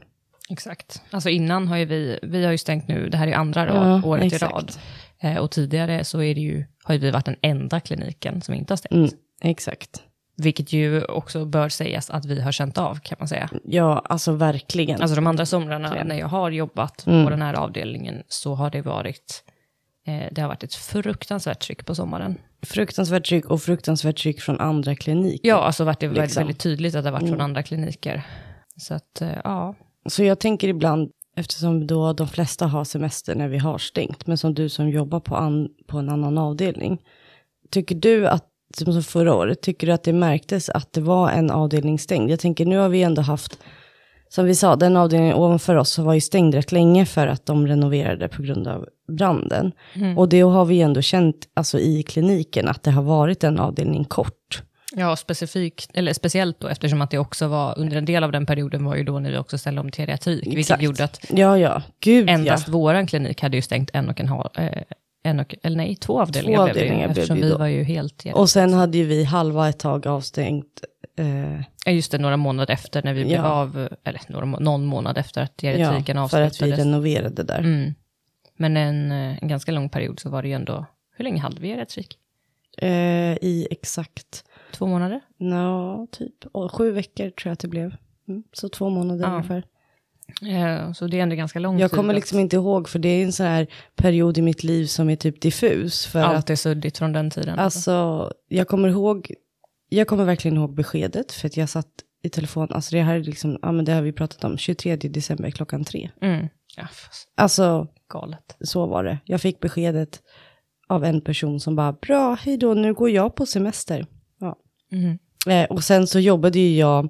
Exakt. Alltså innan har ju vi, vi har ju stängt nu, det här är andra Ja, rad, året exakt. i rad. Eh, och tidigare så är det ju, har ju vi varit den enda kliniken som inte har stängt. Mm, exakt. Vilket ju också bör sägas att vi har känt av kan man säga. Ja, alltså verkligen. Alltså de andra somrarna Verkligen. när jag har jobbat Mm. på den här avdelningen så har det varit, eh, det har varit ett fruktansvärt tryck på sommaren. fruktansvärt tryck och fruktansvärt tryck från andra kliniker. Ja, alltså varit det väldigt, Liksom. väldigt tydligt att det har varit från Mm. andra kliniker. Så att, eh, ja. Så jag tänker ibland, eftersom då de flesta har semester när vi har stängt, men som du som jobbar på, an, på en annan avdelning, tycker du att, som som förra året, tycker du att det märktes att det var en avdelning stängd? Jag tänker, nu har vi ändå haft, som vi sa, den avdelningen ovanför oss var ju stängd rätt länge för att de renoverade på grund av branden. Mm. Och det har vi ändå känt, alltså i kliniken, att det har varit en avdelning kort. Ja, specifikt, eller speciellt då, eftersom att det också var, under en del av den perioden var ju då när vi också ställde om geriatrik, vilket Exakt. gjorde att Ja, ja, gud endast ja. våran klinik hade ju stängt en och en halv, eh, en och, eller nej, två avdelningar, blev ju, avdelningar blev eftersom det ju vi då. var ju helt, ja, Och sen hade ju vi halva ett tag avstängt. Eh, just det, några månader efter när vi blev Ja. av, eller några, någon månad efter att geriatriken ja, för att vi avslutades. renoverade där. Mm. Men en, eh, en ganska lång period så var det ju ändå, hur länge hade vi geriatrik? Eh, I exakt, Två månader? no, typ och sju veckor tror jag att det blev. Mm, så två månader Ja. ungefär. Eh, så det är ändå ganska lång Jag tid. kommer att liksom inte ihåg, för det är en sån här period i mitt liv som är typ diffus. För Allt att, är suddigt från den tiden. alltså, jag kommer ihåg, jag kommer verkligen ihåg beskedet, för att jag satt i telefon, alltså det här är liksom, ja men det har vi pratat om, 23 december klockan tre. Mm. Ja, Alltså, galet. så var det. Jag fick beskedet av en person som bara, bra, hej då, nu går jag på semester. Ja. Mm. Eh, och sen så jobbade ju jag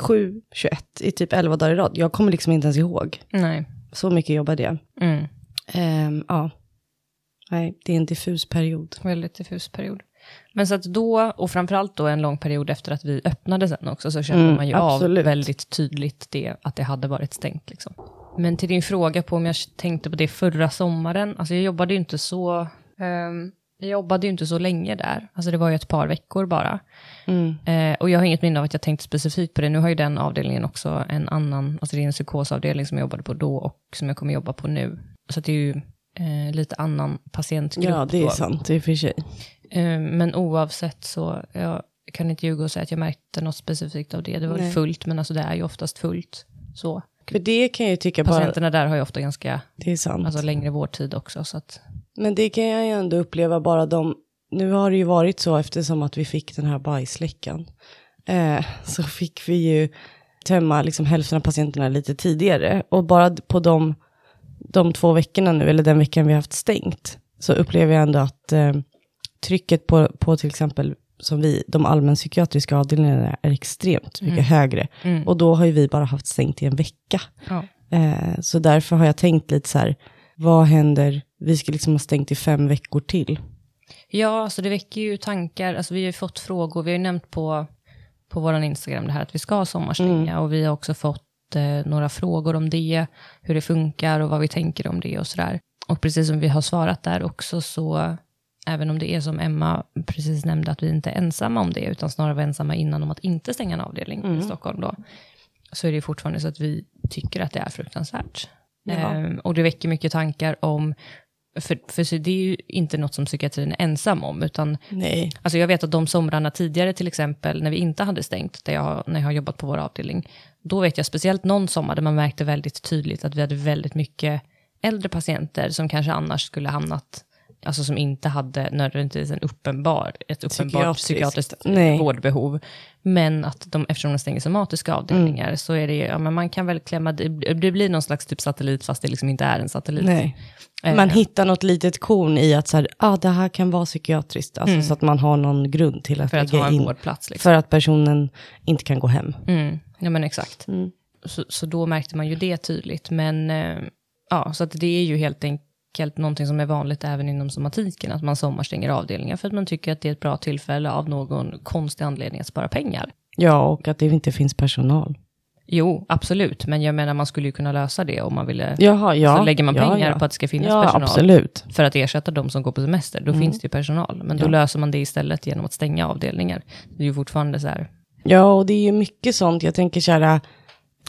7, 21 i typ 11 dagar i rad. Jag kommer liksom inte ens ihåg. Nej. Så mycket jobbade jag. Mm. Ehm, ja. Nej, det är en diffus period. Väldigt diffus period. Men så att då, och framförallt då en lång period efter att vi öppnade sen också, så kände Mm, man ju absolut. av väldigt tydligt det, att det hade varit stängt. Liksom. Men till din fråga på om jag tänkte på det förra sommaren, alltså jag jobbade ju inte så, ehm, jag jobbade ju inte så länge där, alltså det var ju ett par veckor bara. Mm. Eh, och jag har inget minne av att jag tänkte specifikt på det, nu har ju den avdelningen också en annan, alltså det är en psykosavdelning som jag jobbade på då och som jag kommer jobba på nu. Så det är ju eh, lite annan patientgrupp Ja, det är då. sant i och för sig. Eh, Men oavsett så, jag kan inte ljuga och säga att jag märkte något specifikt av det. Det var Nej. fullt, men alltså det är ju oftast fullt. Så. För det kan jag ju tycka bara, Patienterna där har ju ofta ganska, det är sant. alltså längre vårdtid också. Så att, Men det kan jag ju ändå uppleva bara de, nu har det ju varit så eftersom att vi fick den här bajsläckan. Eh, så fick vi ju tömma liksom hälften av patienterna lite tidigare. Och bara på de, de två veckorna nu, eller den veckan vi har haft stängt, så upplever jag ändå att eh, trycket på, på till exempel som vi, de allmänpsykiatriska avdelningarna är extremt mycket högre. mm. Och då har ju vi bara haft stängt i en vecka. ja. Eh, så därför har jag tänkt lite så här, vad händer? Vi ska liksom ha stängt i fem veckor till. Ja, alltså det väcker ju tankar. Alltså vi har ju fått frågor, vi har ju nämnt på, på vår Instagram det här att vi ska sommarstänga Mm. och vi har också fått eh, några frågor om det, hur det funkar och vad vi tänker om det och sådär. Och precis som vi har svarat där också så, även om det är som Emma precis nämnde att vi inte är ensamma om det, utan snarare var ensamma innan om att inte stänga en avdelning Mm. i Stockholm då, så är det fortfarande så att vi tycker att det är fruktansvärt. Ehm, och det väcker mycket tankar om, för, för det är ju inte något som psykiatrin är ensam om, utan Nej. Alltså jag vet att de somrarna tidigare till exempel, när vi inte hade stängt, där jag, när jag har jobbat på vår avdelning, då vet jag speciellt någon sommar där man märkte väldigt tydligt att vi hade väldigt mycket äldre patienter som kanske annars skulle hamnat, alltså som inte hade nödvändigtvis en uppenbar, ett uppenbart Psykiatriskt. psykiatriskt vårdbehov. Men att de, eftersom de stänger somatiska avdelningar Mm. så är det, ja men man kan väl klämma, det, det blir någon slags typ satellit fast det liksom inte är en satellit. Nej. Eh, Man hittar något litet korn i att så här, ah, det här kan vara psykiatriskt. Alltså så att man har någon grund till att för att lägga ha en in. vårdplats. Liksom. För att personen inte kan gå hem. Mm, ja men exakt. Mm. Så, så då märkte man ju det tydligt. Men eh, ja, så att det är ju helt enkelt någonting som är vanligt även inom somatiken, att man sommarstänger avdelningar för att man tycker att det är ett bra tillfälle av någon konstig anledning att spara pengar. Ja, och att det inte finns personal. Jo, absolut, men jag menar man skulle ju kunna lösa det om man ville. Jaha, ja. så lägger man ja, pengar ja. på att det ska finnas Ja, personal absolut. för att ersätta de som går på semester, då finns det ju personal. Men då löser man det istället genom att stänga avdelningar. Det är ju fortfarande så här, Ja, och det är ju mycket sånt. Jag tänker kära,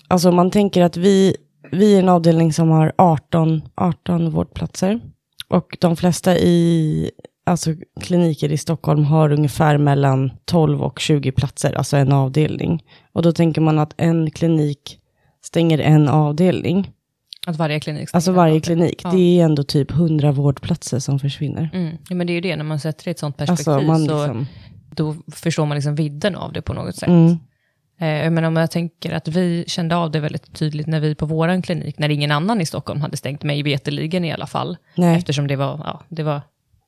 alltså man tänker att vi, vi är en avdelning som har 18, 18 vårdplatser. Och de flesta i, alltså kliniker i Stockholm har ungefär mellan 12 och 20 platser, alltså en avdelning. Och då tänker man att en klinik stänger en avdelning. att varje klinik Alltså varje klinik, Ja. det är ändå typ 100 vårdplatser som försvinner. Mm. Ja, men det är ju det, när man sätter det i ett sånt perspektiv Alltså man så liksom, då förstår man liksom vidden av det på något sätt. mm, men om jag tänker att vi kände av det väldigt tydligt när vi på våran klinik, när ingen annan i Stockholm hade stängt, mig veteligen i alla fall, nej, eftersom det var, ja, det var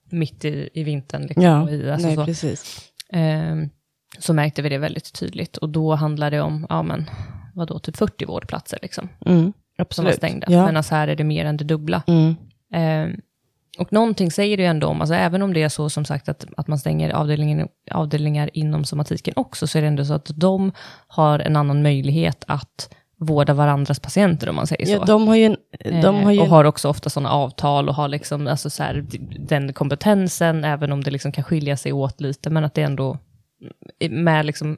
mitt i, i vintern. Liksom, ja, i, alltså nej så, precis. eh, så märkte vi det väldigt tydligt. Och då handlade det om, ja men, vadå, typ 40 vårdplatser liksom, Mm, som var absolut. stängda. Ja. Medan här är det mer än det dubbla. Mm. Eh, och någonting säger det ju ändå om, alltså även om det är så som sagt att, att man stänger avdelningen, avdelningar inom somatiken också, så är det ändå så att de har en annan möjlighet att vårda varandras patienter om man säger så. Ja, de har ju en, de Eh, har ju och har också ofta sådana avtal och har liksom, alltså så här, den kompetensen, även om det liksom kan skilja sig åt lite, men att det ändå med liksom,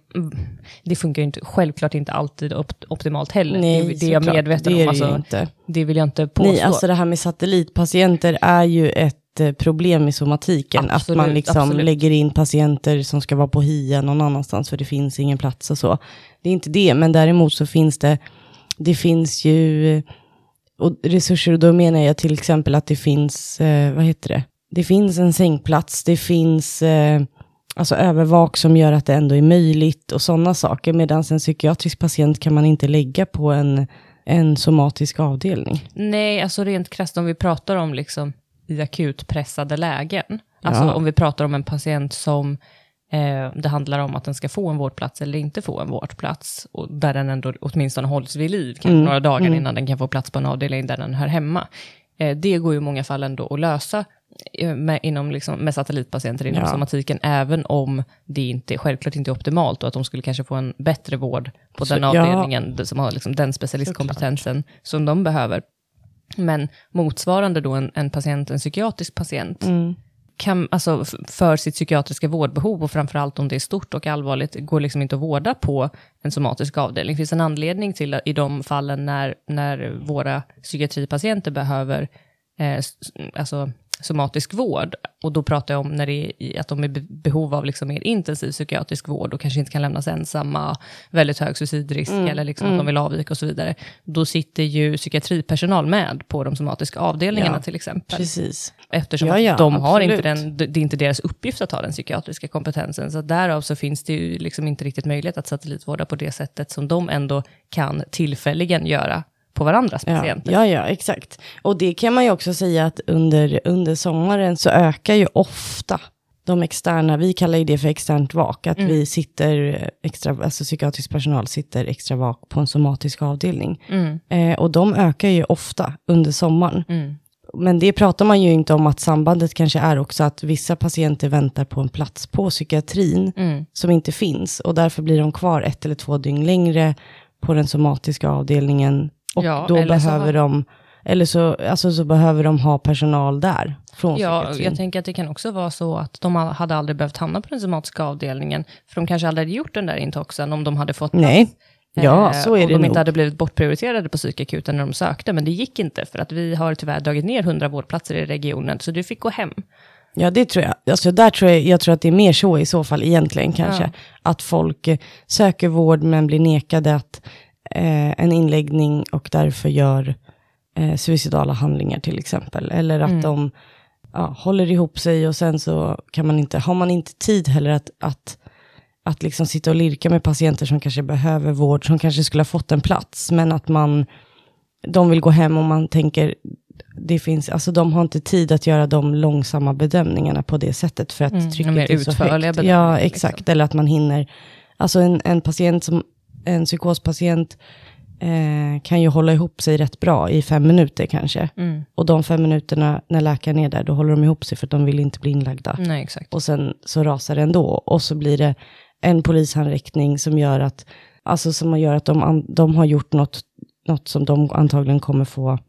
det funkar ju inte, självklart inte alltid op- optimalt heller. nej, det, det är jag såklart, medveten det är om, det alltså, inte. det vill jag inte påstå. Nej, alltså det här med satellitpatienter är ju ett eh, problem i somatiken. att Absolut, man liksom absolut. lägger in patienter som ska vara på HIA någon annanstans för det finns ingen plats och så. Det är inte det, men däremot så finns det, det finns ju och resurser och då menar jag till exempel att det finns, eh, vad heter det? Det finns en sängplats, det finns eh, alltså övervak som gör att det ändå är möjligt och sådana saker. Medan en psykiatrisk patient kan man inte lägga på en, en somatisk avdelning. Nej, alltså rent krasst om vi pratar om liksom i akut pressade lägen. Alltså Ja. om vi pratar om en patient som eh, det handlar om att den ska få en vårdplats eller inte få en vårdplats. Och där den ändå åtminstone hålls vid liv, kanske Mm, några dagar mm. innan den kan få plats på en avdelning där den hör hemma. Eh, det går ju i många fall ändå att lösa med, inom liksom, med satellitpatienter inom Ja. somatiken, även om det inte, självklart inte är optimalt och att de skulle kanske få en bättre vård på Så- den ja. avdelningen som har liksom den specialistkompetensen som de behöver. Men motsvarande då en, en patient, en psykiatrisk patient, Mm. kan, alltså, för sitt psykiatriska vårdbehov och framförallt om det är stort och allvarligt, går liksom inte att vårda på en somatisk avdelning. Det finns en anledning till i de fallen när, när våra psykiatripatienter behöver eh, alltså, somatisk vård, och då pratar jag om när det är att de är i be- behov av liksom mer intensiv psykiatrisk vård och kanske inte kan lämnas ensamma, väldigt hög suicidrisk eller liksom att de vill avvika och så vidare. Då sitter ju psykiatripersonal med på de somatiska avdelningarna Ja, till exempel. Precis. Eftersom Ja, ja, de har inte den, det är inte deras uppgift att ha den psykiatriska kompetensen. Så därav så finns det ju liksom inte riktigt möjlighet att satellitvårda på det sättet som de ändå kan tillfälligen göra på varandras Ja, patienter. ja, ja, exakt. Och det kan man ju också säga att under, under sommaren så ökar ju ofta de externa, vi kallar ju det för externt vak, att vi sitter extra, alltså psykiatrisk personal sitter extra vak på en somatisk avdelning. Mm, Eh, och de ökar ju ofta under sommaren. mm, men det pratar man ju inte om att sambandet kanske är också att vissa patienter väntar på en plats på psykiatrin Mm. som inte finns och därför blir de kvar ett eller två dygn längre på den somatiska avdelningen och Ja, då behöver har- de eller så, alltså, så behöver de ha personal där från Ja, psykiatrin. jag tänker att det kan också vara så att de hade aldrig behövt hamna på den somatiska avdelningen, för de kanske aldrig hade gjort den där intoxen om de hade fått plats. Nej, ja, Eh, så är om det de nog. inte hade blivit bortprioriterade på psykakuten när de sökte, men det gick inte, för att vi har tyvärr dragit ner 100 vårdplatser i regionen, så du fick gå hem. Ja, det tror jag. Alltså, där tror jag, jag tror att det är mer så i så fall egentligen kanske. Ja. Att folk söker vård men blir nekade att, eh, en inläggning och därför gör eh, suicidala handlingar till exempel. Eller att de ja, håller ihop sig och sen så kan man inte, har man inte tid heller att, att, att liksom sitta och lirka med patienter som kanske behöver vård, som kanske skulle ha fått en plats, men att man, de vill gå hem och man tänker, det finns, alltså de har inte tid att göra de långsamma bedömningarna på det sättet för att Mm, trycket är så högt. Ja, exakt. liksom. Eller att man hinner, alltså en, en patient som, en psykospatient eh, kan ju hålla ihop sig rätt bra i fem minuter kanske. Mm. Och de fem minuterna när läkaren är där, då håller de ihop sig för att de vill inte bli inlagda. Nej. Och sen så rasar det ändå. Och så blir det en polishandräckning som gör att, alltså som gör att de, de har gjort något, något som de antagligen kommer få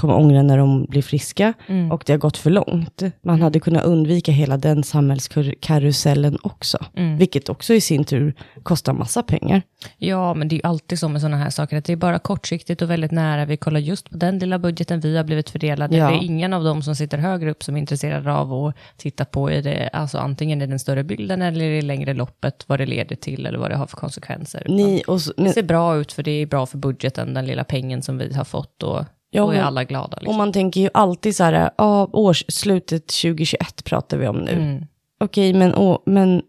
kommer ångra när de blir friska. Mm. Och det har gått för långt. Man hade kunnat undvika hela den samhällskarusellen också. Mm. Vilket också i sin tur kostar massa pengar. Ja, men det är ju alltid så med sådana här saker, att det är bara kortsiktigt och väldigt nära. Vi kollar just på den lilla budgeten vi har blivit fördelade. Ja. Det är ingen av dem som sitter högre upp som är intresserade av att titta på i det, alltså antingen i den större bilden eller i det längre loppet, vad det leder till eller vad det har för konsekvenser. Ni, så, Det men, ser bra ut för det är bra för budgeten, den lilla pengen som vi har fått och Ja, då är alla glada. och Liksom. man tänker ju alltid så här, ja, årsslutet 2021 pratar vi om nu. Mm. Okej, men, åh, men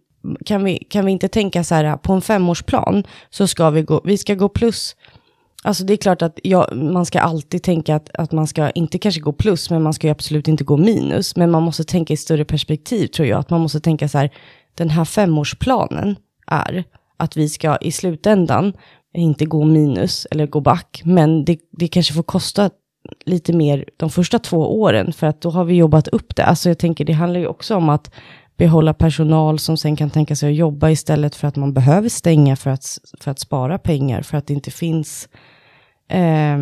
kan, vi, kan vi inte tänka så här, på en femårsplan så ska vi gå, vi ska gå plus. Alltså det är klart att ja, man ska alltid tänka att, att man ska inte kanske gå plus, men man ska ju absolut inte gå minus. Men man måste tänka i större perspektiv tror jag. Att man måste tänka så här, den här femårsplanen är att vi ska i slutändan inte gå minus eller gå back. Men det, det kanske får kosta lite mer de första två åren, för att då har vi jobbat upp det. Alltså jag tänker, det handlar ju också om att behålla personal som sen kan tänka sig att jobba istället för att man behöver stänga för att, för att spara pengar, för att det inte finns, eh,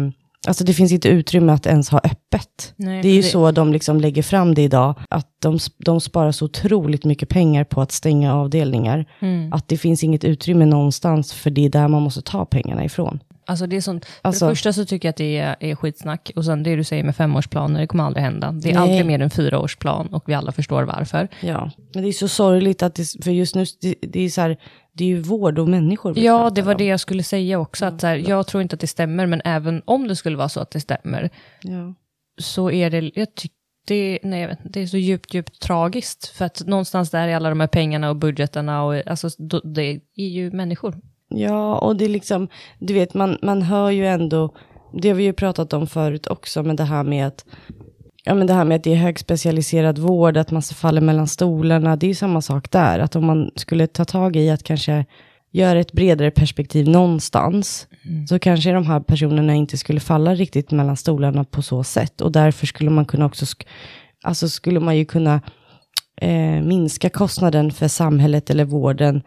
alltså det finns inte utrymme att ens ha öppet. Nej, det är ju det- så de liksom lägger fram det idag, att de, de sparar så otroligt mycket pengar på att stänga avdelningar, Mm. att det finns inget utrymme någonstans, för det är där man måste ta pengarna ifrån. Alltså det är sånt, för Alltså- det första så tycker jag att det är, är skitsnack, och sen det du säger med femårsplaner, det kommer aldrig hända. Det är Nej. aldrig mer än fyraårsplan, och vi alla förstår varför. Ja, men det är så sorgligt att det, för just nu, det, det är så här, det är ju vård och människor Ja, det var om. det jag skulle säga också. Att så här, jag tror inte att det stämmer, men även om det skulle vara så att det stämmer, Ja. så är det, jag tycker, det, nej, det är så djupt, djupt tragiskt. För att någonstans där är alla de här pengarna och budgeterna, och alltså, det är ju människor. Ja, och det är liksom, du vet, man, man hör ju ändå, det har vi ju pratat om förut också, men det här med att, ja men det här med att det är högspecialiserad vård, att man faller mellan stolarna, det är ju samma sak där, att om man skulle ta tag i att kanske göra ett bredare perspektiv någonstans, så kanske de här personerna inte skulle falla riktigt mellan stolarna på så sätt, och därför skulle man kunna också, alltså skulle man ju kunna eh, minska kostnaden för samhället eller vården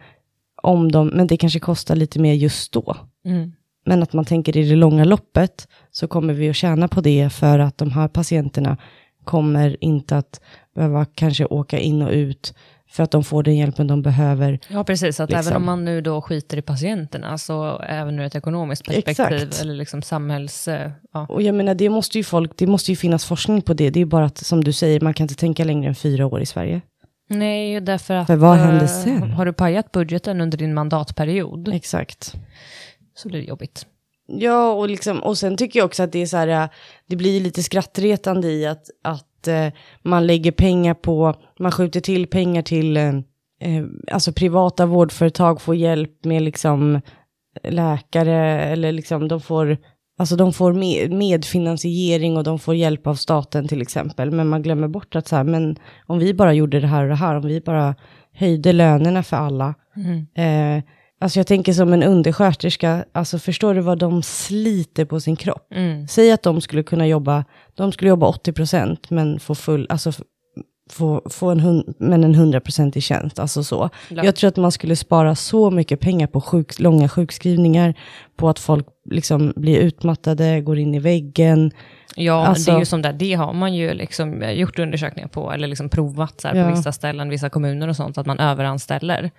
om de, men det kanske kostar lite mer just då. Mm. Men att man tänker i det långa loppet så kommer vi att tjäna på det för att de här patienterna kommer inte att behöva kanske åka in och ut för att de får den hjälpen de behöver. Ja, precis. Att Liksom. även om man nu då skiter i patienterna, så även ur ett ekonomiskt perspektiv, Exakt. eller liksom samhälls... eh, Ja. Och jag menar, det måste ju folk, det måste ju finnas forskning på det. Det är bara att, som du säger, man kan inte tänka längre än fyra år i Sverige. Nej, därför att... För vad eh, sen? Har du pajat budgeten under din mandatperiod, Exakt. så blir det jobbigt. Ja, och, liksom, och sen tycker jag också att det är så här, äh, det blir lite skrattretande i att, att eh, man lägger pengar på, man skjuter till pengar till, eh, eh, alltså privata vårdföretag får hjälp med liksom läkare, eller liksom de får, alltså de får med, medfinansiering och de får hjälp av staten till exempel, men man glömmer bort att så här, men om vi bara gjorde det här och det här, om vi bara höjde lönerna för alla, Mm. eh, Alltså jag tänker som en undersköterska, alltså förstår du vad de sliter på sin kropp? Mm. Säg att de skulle kunna jobba, de skulle jobba 80% men få full, alltså få, få en, hun, men en 100% i tjänst, alltså så. Ja. Jag tror att man skulle spara så mycket pengar på sjuk, långa sjukskrivningar, på att folk liksom blir utmattade, går in i väggen. Ja, Alltså- det är ju som där, det har man ju liksom gjort undersökningar på, eller liksom provat så här, Ja. på vissa ställen, vissa kommuner och sånt, att man överanställer.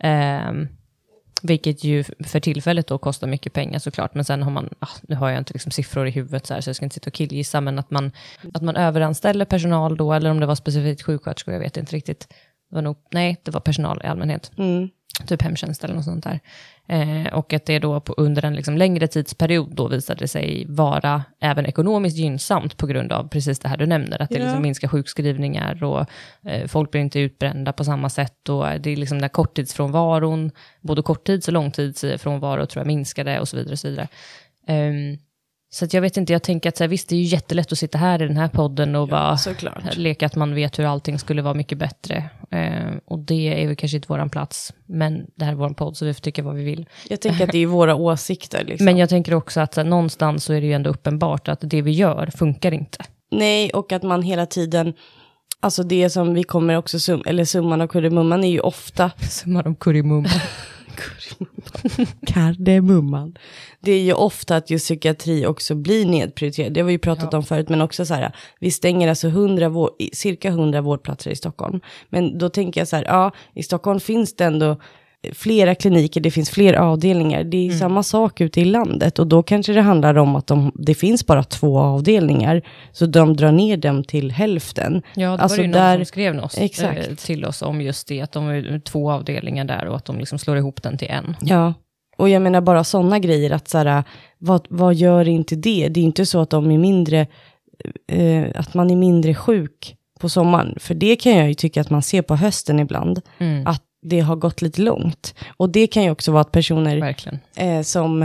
Ehm, vilket ju för tillfället då kostar mycket pengar såklart, men sen har man, ah, nu har jag inte liksom siffror i huvudet så här, så jag ska inte sitta och killgissa, men att man, att man överanställer personal då, eller om det var specifikt sjuksköterskor, jag vet inte riktigt. Det var nog, nej, det var personal i allmänhet Mm. typ hemtjänst eller något sånt där. Eh, och att det då på, under en liksom längre tidsperiod då visade sig vara även ekonomiskt gynnsamt på grund av precis det här du nämner, att det Ja. liksom minskar sjukskrivningar och eh, folk blir inte utbrända på samma sätt och det är liksom den korttidsfrånvaron, både korttids och långtidsfrånvaro tror jag minskade och så vidare. Och så vidare. Ehm, så jag vet inte, jag tänker att så här, visst det är ju jättelätt att sitta här i den här podden och bara såklart. leka att man vet hur allting skulle vara mycket bättre. Eh, och det är väl kanske inte våran plats, men det här är vår podd så vi får tycka vad vi vill. Jag tänker att det är våra åsikter. Liksom. Men jag tänker också att så här, någonstans så är det ju ändå uppenbart att det vi gör funkar inte. Nej, och att man hela tiden, alltså det som vi kommer också, sum, eller summan av kardemumman är ju ofta, Summan om kurrimumma. kardemumman, det är ju ofta att just psykiatri också blir nedprioriterad. Det har vi ju pratat Ja. om förut, men också så här, vi stänger alltså 100 vår, cirka 100 vårdplatser i Stockholm. Men då tänker jag så här, ja, i Stockholm finns det ändå flera kliniker, det finns fler avdelningar. Det är Mm. samma sak ute i landet och då kanske det handlar om att de, det finns bara två avdelningar. Så de drar ner dem till hälften. Ja, det Alltså var det ju någon där- som skrev oss, Exakt. eh, till oss om just det, att de är två avdelningar där och att de liksom slår ihop den till en. Ja, och jag menar bara sådana grejer att så här, vad, vad gör inte det? Det är inte så att de är mindre, eh, att man är mindre sjuk på sommaren. För det kan jag ju tycka att man ser på hösten ibland, Mm, att det har gått lite långt. Och det kan ju också vara att personer eh, som,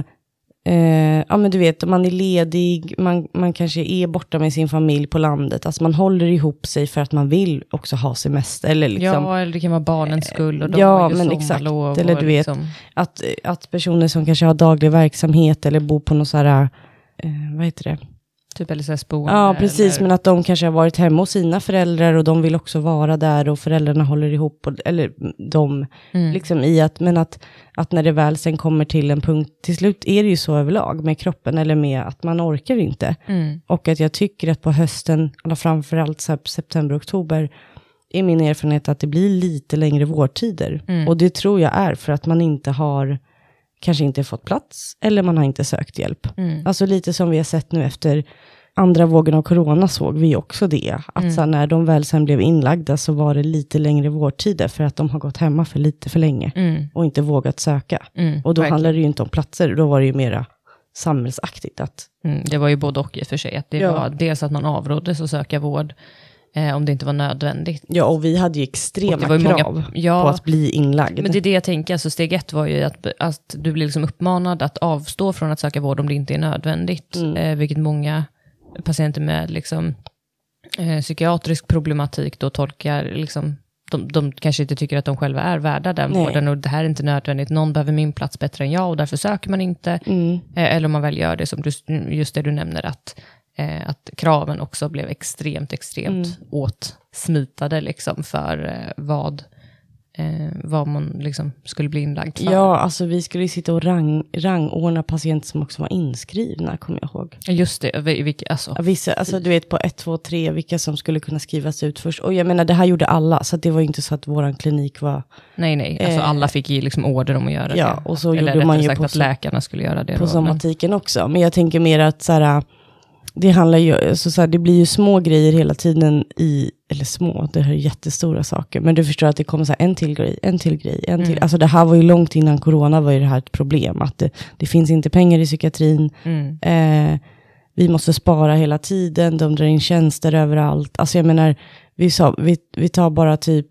eh, ja men du vet, man är ledig, man, man kanske är borta med sin familj på landet, alltså man håller ihop sig för att man vill också ha semester, eller liksom, Ja, eller det kan vara barnens skull och de ja, har ju men exakt. Eller du vet, liksom, att, att personer som kanske har daglig verksamhet eller bor på något så här, eh, vad heter det? Typ LSS-boende. Ja, precis, eller- men att de kanske har varit hemma hos sina föräldrar och de vill också vara där och föräldrarna håller ihop, och, eller de, Mm. liksom i att, men att, att när det väl sen kommer till en punkt, till slut är det ju så överlag med kroppen eller med att man orkar inte. Mm. Och att jag tycker att på hösten, eller framförallt så september, oktober, är min erfarenhet att det blir lite längre vårdtider. Mm. Och det tror jag är för att man inte har, kanske inte fått plats, eller man har inte sökt hjälp. Mm. Alltså lite som vi har sett nu efter andra vågen av corona såg vi också det. Att Mm. så när de väl sen blev inlagda så var det lite längre vårdtider för att de har gått hemma för lite för länge Mm. och inte vågat söka. Mm. Och då verkligen. handlar det ju inte om platser, då var det ju mera samhällsaktigt. Att, Mm, det var ju både och i och för sig. Att det Ja. var dels att man avråddes att söka vård eh, om det inte var nödvändigt. ja, och vi hade ju extrema krav många, ja, på att bli inlagd. men det är det jag tänker. Alltså steg ett var ju att, att du blir liksom uppmanad att avstå från att söka vård om det inte är nödvändigt. Mm. Eh, vilket många patienter med liksom, eh, psykiatrisk problematik då tolkar liksom, de, de kanske inte tycker att de själva är värda den Nej. vården och det här är inte nödvändigt. Någon behöver min plats bättre än jag och därför söker man inte. Mm. Eh, Eller om man väl gör det, som du, just det du nämner, att, eh, att kraven också blev extremt, extremt Mm. åtsmitade liksom, för eh, vad, eh, vad man liksom skulle bli inlagd för. Ja, alltså vi skulle ju sitta och rang, rangordna patienter som också var inskrivna, kommer jag ihåg. Just det, vi- vilka, alltså, Ja, Vissa, alltså du vet på 1, 2, 3, vilka som skulle kunna skrivas ut först. Och jag menar, det här gjorde alla, så det var ju inte så att våran klinik var nej, nej, alltså eh, alla fick ju liksom order om att göra ja, det. och så Eller gjorde man ju sagt på att läkarna skulle göra det. på då, men- somatiken också. Men jag tänker mer att så här, det handlar ju, alltså så här, det blir ju små grejer hela tiden i, eller små, det här är jättestora saker. Men du förstår att det kommer så här, en till grej, en till grej, en till. Mm. Alltså det här var ju långt innan corona var ju det här ett problem. Att det, det finns inte pengar i psykiatrin. Mm. Eh, vi måste spara hela tiden, de drar in tjänster överallt. Alltså jag menar, vi, sa, vi, vi tar bara typ,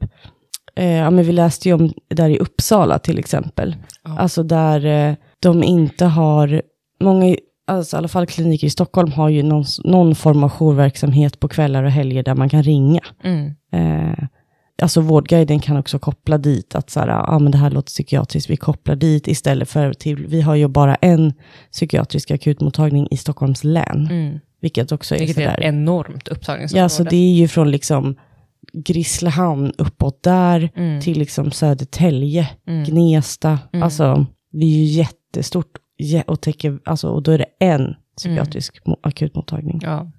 eh, ja men vi läste ju om där i Uppsala till exempel. Ja. Alltså där eh, de inte har, många, alltså i alla fall kliniker i Stockholm har ju någon, någon form av jourverksamhet på kvällar och helger där man kan ringa. Mm. Eh, alltså Vårdguiden kan också koppla dit att så här, ah, men det här låter psykiatriskt, vi kopplar dit istället för till, vi har ju bara en psykiatrisk akutmottagning i Stockholms län. Mm. Vilket också är Vilket är ett enormt upptagningsområde. Ja, så det är ju från liksom Grisslehamn uppåt där Mm. till liksom Södertälje, Mm. Gnesta. Mm. Alltså, det är ju jättestort jä- och, täcker, alltså, och då är det en psykiatrisk mo- akutmottagning. Ja.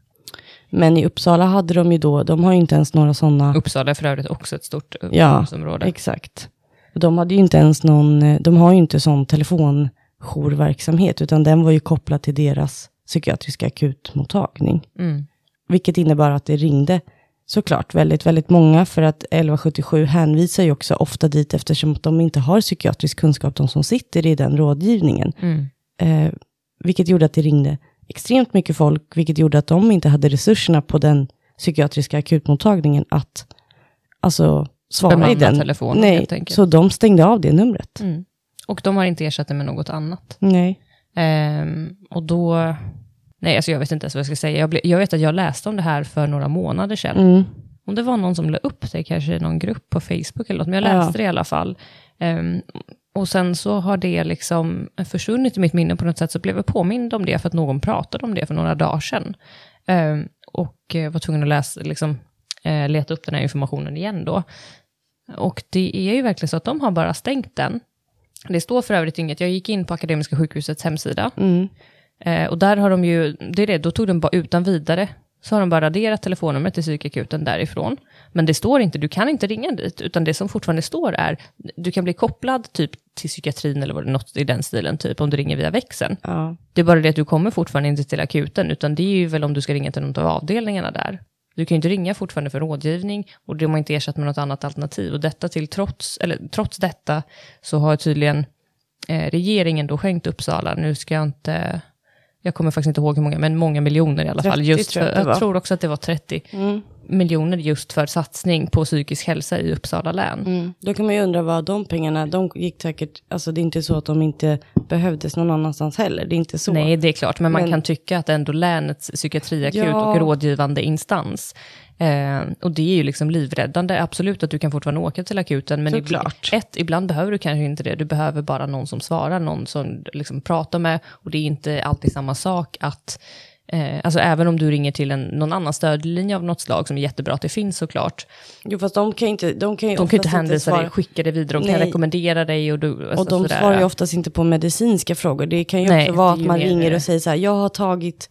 Men i Uppsala hade de ju då, de har ju inte ens några sådana. Uppsala är för övrigt också ett stort upptagningsområde. Exakt. De hade ju inte ens någon, eh, de har ju inte sån telefonjourverksamhet, utan den var ju kopplad till deras psykiatriska akutmottagning. Mm. Vilket innebar att det ringde såklart väldigt, väldigt många, för att 1177 hänvisar ju också ofta dit eftersom att de inte har psykiatrisk kunskap, de som sitter i den rådgivningen. Mm. Eh, vilket gjorde att det ringde extremt mycket folk, vilket gjorde att de inte hade resurserna på den psykiatriska akutmottagningen att alltså, svara Bemanna i den. telefonen, Nej, helt enkelt. så de stängde av det numret. Mm. Och de har inte ersatt det med något annat. Nej. Ehm, och då... Nej, alltså jag vet inte ens vad jag ska säga. Jag, ble, jag vet att jag läste om det här för några månader sedan. Mm. Om det var någon som la upp det, kanske i någon grupp på Facebook eller något, men jag Ja. läste det i alla fall. Ehm, och sen så har det liksom försvunnit i mitt minne på något sätt, så blev jag påmind om det för att någon pratade om det för några dagar sedan. Ehm, och eh, var tvungen att läsa, liksom, eh, leta upp den här informationen igen då. Och det är ju verkligen så att de har bara stängt den. Det står för övrigt inget, jag gick in på Akademiska sjukhusets hemsida, Mm. Eh, och där har de ju, det är det, då tog de bara utan vidare, så har de bara raderat telefonnumret till psykakuten därifrån. Men det står inte, du kan inte ringa dit, utan det som fortfarande står är, du kan bli kopplad typ till psykiatrin eller något i den stilen, typ om du ringer via växeln. Ja. Det är bara det att du kommer fortfarande inte till akuten, utan det är ju väl om du ska ringa till någon av avdelningarna där. Du kan ju inte ringa fortfarande för rådgivning och de har inte ersatt med något annat alternativ. Och detta till trots, eller trots detta så har tydligen eh, regeringen då skänkt Uppsala, nu ska jag inte, jag kommer faktiskt inte ihåg hur många, men många miljoner i alla 30 fall. Just tror jag för, jag tror också att det var 30 Mm. miljoner just för satsning på psykisk hälsa i Uppsala län. Mm. Då kan man ju undra vad de pengarna, de gick säkert, alltså det är inte så att de inte behövdes någon annanstans heller, det är inte så. Nej, det är klart, men man Men- kan tycka att ändå länets psykiatriakut Ja. och rådgivande instans, eh, och det är ju liksom livräddande, absolut att du kan fortfarande åka till akuten, men ibland, ett, ibland behöver du kanske inte det, du behöver bara någon som svarar, någon som liksom pratar med, och det är inte alltid samma sak att Eh, alltså även om du ringer till en, någon annan stödlinje av något slag, som är jättebra att det finns såklart. Jo, fast de kan inte, de kan ju De kan inte hänvisa svara- dig, skicka dig vidare, de kan Nej. rekommendera dig och du... Alltså Och de sådär. svarar ju oftast inte på medicinska frågor. Det kan ju Nej, också vara det att man ringer och säger så här, jag har tagit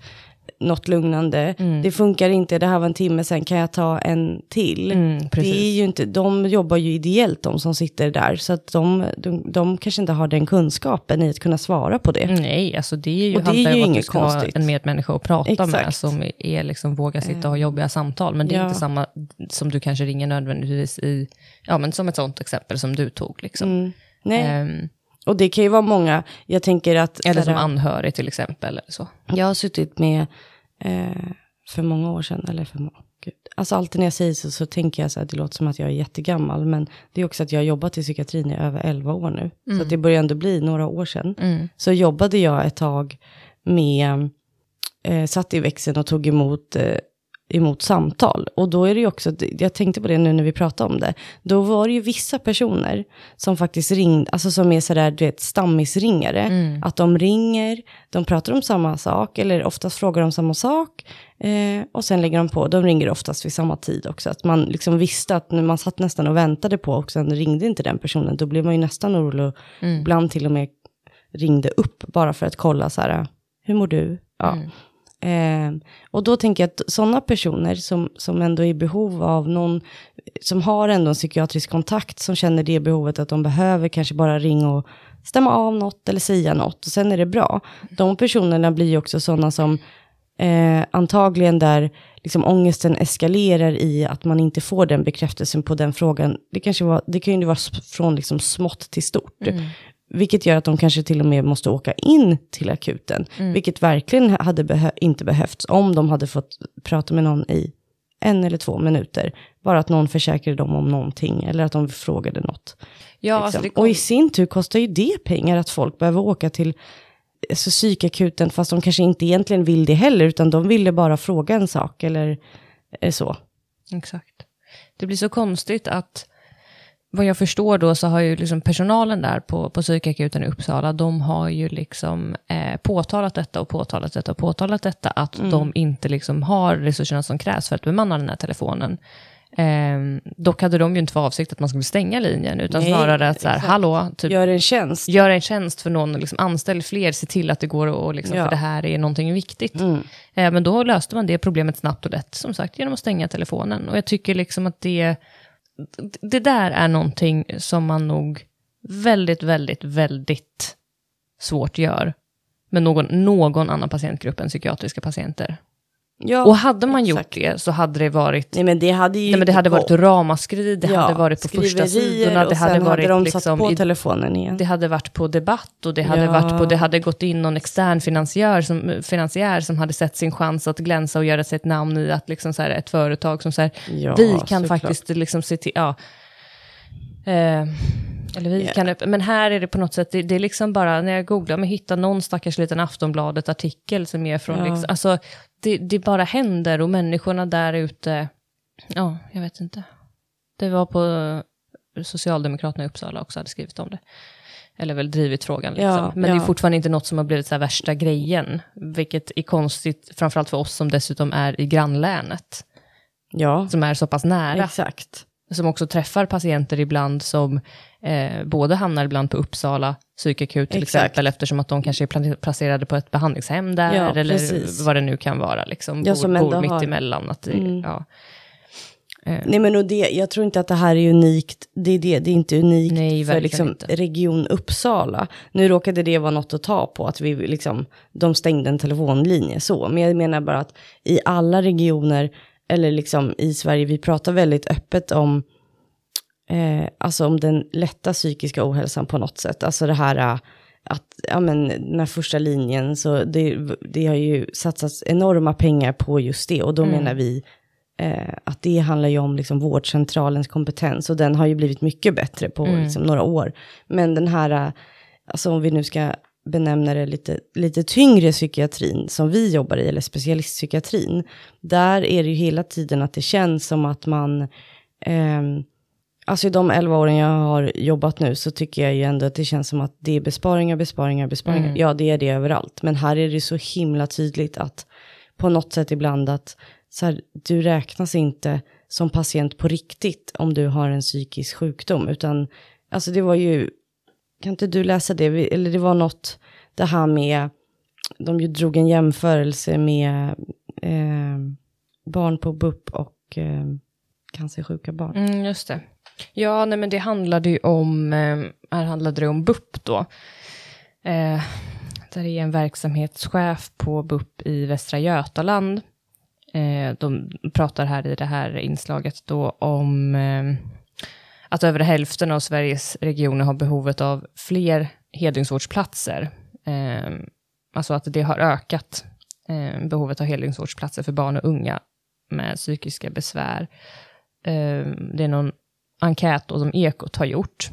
något lugnande, Mm. det funkar inte, det här var en timme sen, kan jag ta en till? Mm, det är ju inte, de jobbar ju ideellt de som sitter där, så att de, de, de kanske inte har den kunskapen i att kunna svara på det. Nej, alltså det är ju, Och det är ju inget konstigt. ha en medmänniska att prata med Exakt. som är liksom, vågar sitta och ha jobbiga samtal. Men det är Ja. inte samma som du kanske ringer nödvändigtvis i, ja men som ett sånt exempel som du tog liksom. Mm. Nej, Ehm, och det kan ju vara många, jag tänker att... eller så som anhörig till exempel. Eller så. Jag har suttit med, eh, för många år sedan, eller för många, gud. Alltså alltid när jag säger så, så tänker jag så här, det låter som att jag är jättegammal, men det är också att jag har jobbat i psykiatrin i över 11 år nu. Så att det börjar ändå bli några år sedan. Mm. Så jobbade jag ett tag med, eh, satt i växeln och tog emot, eh, emot samtal. Och då är det ju också, jag tänkte på det nu när vi pratade om det, då var det ju vissa personer som faktiskt ringde, alltså som är sådär, du vet, stammisringare. Mm. Att de ringer, de pratar om samma sak, eller oftast frågar de samma sak. Eh, och sen lägger de på, de ringer oftast vid samma tid också. Att man liksom visste att när man satt nästan och väntade på och sen ringde inte den personen, då blev man ju nästan orolig och Mm. ibland till och med ringde upp bara för att kolla så här, hur mår du? Ja. Mm. Eh, och då tänker jag att sådana personer som, som ändå är i behov av någon, som har ändå en psykiatrisk kontakt, som känner det behovet att de behöver kanske bara ringa och stämma av något eller säga något, och sen är det bra. De personerna blir ju också sådana som eh, antagligen där liksom ångesten eskalerar i att man inte får den bekräftelsen på den frågan. Det, kanske var, det kan ju vara från liksom smått till stort. Mm. Vilket gör att de kanske till och med måste åka in till akuten. Vilket verkligen hade behö- inte behövts om de hade fått prata med någon i en eller två minuter. Bara att någon försäkrade dem om någonting eller att de frågade något. Ja, liksom. alltså kom, Och i sin tur kostar ju det pengar att folk behöver åka till alltså, psykakuten fast de kanske inte egentligen vill det heller utan de ville bara fråga en sak eller eh, så. Exakt. det blir så konstigt att vad jag förstår då så har ju liksom personalen där på, på psykakuten i Uppsala, de har ju liksom eh, påtalat detta och påtalat detta och påtalat detta, att Mm. de inte liksom har resurserna som krävs för att bemanna den här telefonen. Eh, dock hade de ju inte för avsikt att man skulle stänga linjen, utan Nej, snarare att så här, exakt. hallå, typ, Gör en tjänst. göra en tjänst för någon, liksom, anställ fler, se till att det går och liksom, Ja. för det här är någonting viktigt. Mm. Eh, men då löste man det problemet snabbt och lätt, som sagt, genom att stänga telefonen. Och jag tycker liksom att det, det där är någonting som man nog väldigt, väldigt, väldigt svårt gör med någon, någon annan patientgrupp än psykiatriska patienter. Ja, och hade man exakt. gjort det så hade det varit Nej men det hade ju Nej, men det hade varit ramaskri, det hade varit på första sidorna, det hade varit hade de liksom satt på i telefonen igen. det hade varit på debatt och det hade, Ja. varit på, det hade gått in någon extern finansiär som, finansiär som hade sett sin chans att glänsa och göra sig ett namn i att liksom så här, ett företag som så här, Ja, vi kan faktiskt liksom se till, ja. Eh, eller vi Ja. kan, men här är det på något sätt, det, det är liksom bara, när jag googlar, men hitta någon stackars liten Aftonbladet-artikel som är från, Ja. liksom, alltså det, det bara händer och människorna där ute, ja, jag vet inte. Det var på Socialdemokraterna i Uppsala också hade skrivit om det. Eller väl drivit frågan. Liksom. Ja, Men det är ja. fortfarande inte något som har blivit så här värsta grejen. Vilket är konstigt, framförallt för oss som dessutom är i grannlänet. Ja, Som är så pass nära. exakt. Som också träffar patienter ibland som eh, både hamnar ibland på Uppsala psykakut till Exakt. exempel. Eftersom att de kanske är placerade på ett behandlingshem där. Ja, eller precis. vad det nu kan vara. Liksom, Ja, bor, bor mitt har- emellan. Att det, Mm. ja. Nej men och det, jag tror inte att det här är unikt, det är, det, det är inte unikt Nej, för liksom inte. region Uppsala. Nu råkade det vara något att ta på, att vi liksom, de stängde en telefonlinje så. Men jag menar bara att i alla regioner, eller liksom i Sverige, vi pratar väldigt öppet om, eh, alltså om den lätta psykiska ohälsan på något sätt. Alltså det här eh, att, ja men den här första linjen, så det, det har ju satsats enorma pengar på just det. Och då menar vi eh, att det handlar ju om liksom vårdcentralens kompetens och den har ju blivit mycket bättre på liksom, några år. Men den här, eh, alltså om vi nu ska benämna det lite, lite tyngre psykiatrin som vi jobbar i, eller specialistpsykiatrin, där är det ju hela tiden att det känns som att man, ehm, alltså i de 11 åren jag har jobbat nu så tycker jag ju ändå att det känns som att det är besparingar, besparingar, besparingar. Ja, det är det överallt. Men här är det så himla tydligt att på något sätt ibland att så här, du räknas inte som patient på riktigt om du har en psykisk sjukdom. Utan, alltså det var ju, kan inte du läsa det? Eller det var något, det här med, de ju drog en jämförelse med eh, barn på BUP och eh, cancersjuka barn. Mm, just det. Ja, nej, men det handlade ju om, eh, här handlade det om BUP då. Eh, där är en verksamhetschef på BUP i Västra Götaland. Eh, de pratar här i det här inslaget då om eh, att över hälften av Sveriges regioner har behovet av fler heldygnsvårdsplatser. Eh, alltså att det har ökat eh, behovet av heldygnsvårdsplatser för barn och unga med psykiska besvär. Eh, det är någon enkät då som Ekot har gjort,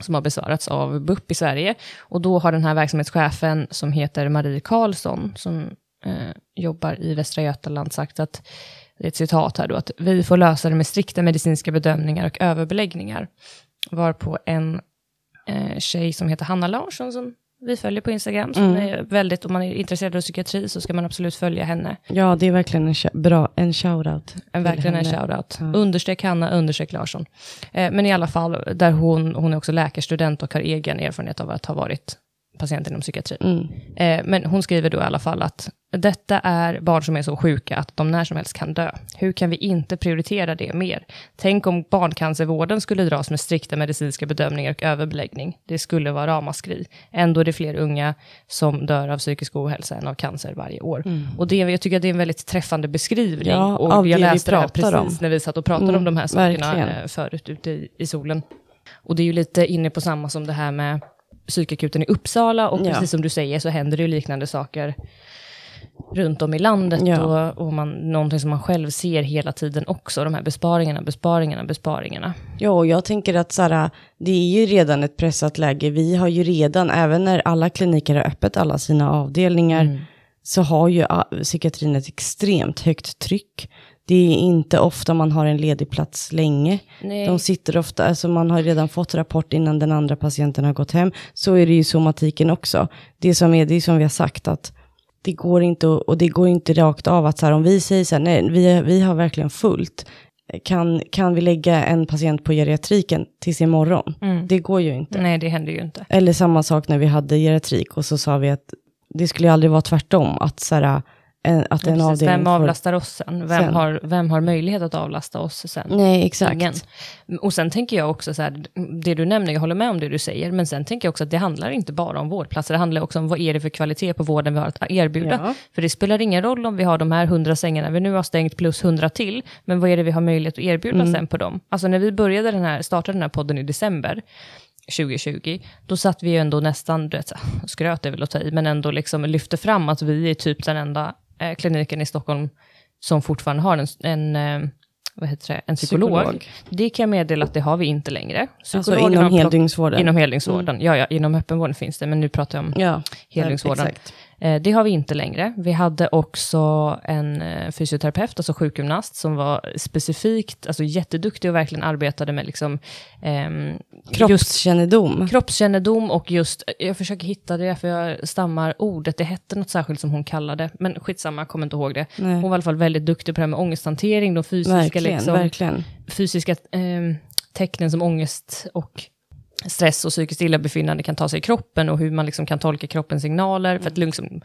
som har besvarats av BUP i Sverige. Och då har den här verksamhetschefen, som heter Marie Karlsson, som eh, jobbar i Västra Götaland, sagt att, ett citat här då, att vi får lösa det med strikta medicinska bedömningar och överbeläggningar. Varpå en eh, tjej som heter Hanna Larsson, som vi följer på Instagram, som är väldigt, om man är intresserad av psykiatri så ska man absolut följa henne. Ja, det är verkligen en, bra, en shoutout. En, verkligen en henne. shoutout. Understreck Hanna, understreck Larsson. Eh, men i alla fall, där hon, hon är också läkarstudent och har egen erfarenhet av att ha varit patient inom psykiatrin. Mm. Eh, men hon skriver då i alla fall att detta är barn som är så sjuka att de när som helst kan dö. Hur kan vi inte prioritera det mer? Tänk om barncancervården skulle dras med strikta medicinska bedömningar och överbeläggning. Det skulle vara ramaskri. Ändå är det fler unga som dör av psykisk ohälsa än av cancer varje år. Och det, jag tycker att det är en väldigt träffande beskrivning. Mm. Ja, och av jag det vi läste det här precis om. när vi satt och pratade Mm, om de här sakerna verkligen. eh, förut ute i, i solen. Och det är ju lite inne på samma som det här med psykakuten i Uppsala och Ja. precis som du säger så händer det ju liknande saker runt om i landet Ja. och, och man, någonting som man själv ser hela tiden också, de här besparingarna, besparingarna, besparingarna. Ja, och jag tänker att så här, det är ju redan ett pressat läge. Vi har ju redan, även när alla kliniker har öppet alla sina avdelningar, så har ju psykiatrin ett extremt högt tryck. Det är inte ofta man har en ledig plats länge. Nej. De sitter ofta, alltså man har redan fått rapport innan den andra patienten har gått hem. Så är det ju somatiken också. Det som är, det är som vi har sagt att det går inte, och det går inte rakt av att så här, om vi säger så här, nej, vi, vi har verkligen fullt. Kan, kan vi lägga en patient på geriatriken tills imorgon? Mm. Det går ju inte. Nej, det händer ju inte. Eller samma sak när vi hade geriatrik och så sa vi att det skulle aldrig vara tvärtom. Att, så här, en, att en Precis, vem avlastar oss sen? Vem, sen. Har, vem har möjlighet att avlasta oss sen? Nej, exakt. Ingen. Och sen tänker jag också så här, det du nämner, jag håller med om det du säger, men sen tänker jag också att det handlar inte bara om vårdplatser, det handlar också om vad är det för kvalitet på vården vi har att erbjuda. Ja. För det spelar ingen roll om vi har de här 100 sängarna vi nu har stängt plus 100 till, men vad är det vi har möjlighet att erbjuda Mm. sen på dem? Alltså när vi började den här, startade den här podden i december, 2020, då satt vi ju ändå nästan, vet, skröt är väl att ta i, men ändå liksom lyfte fram att vi är typ den enda eh, kliniken i Stockholm som fortfarande har en, en eh, vad heter det, en psykolog. Psykolog. Det kan jag meddela att det har vi inte längre. Alltså Psykologerna inom heldygnsvården. Inom heldygnsvården, ja, ja, inom öppenvården finns det, men nu pratar jag om Ja, heldygnsvården. exakt. Eh, Det har vi inte längre. Vi hade också en eh, fysioterapeut, alltså sjukgymnast, som var specifikt, alltså jätteduktig och verkligen arbetade med liksom, ehm, just Kroppskännedom. kroppskännedom och just, jag försöker hitta det för jag stammar ordet, det hette något särskilt som hon kallade, men skitsamma, jag kommer inte ihåg det. Nej. Hon var i alla fall väldigt duktig på det här med ångesthantering, de fysiska, Verkligen, liksom, verkligen. fysiska ehm, tecknen som ångest och stress och psykiskt illabefinnande kan ta sig i kroppen och hur man liksom kan tolka kroppens signaler för att liksom,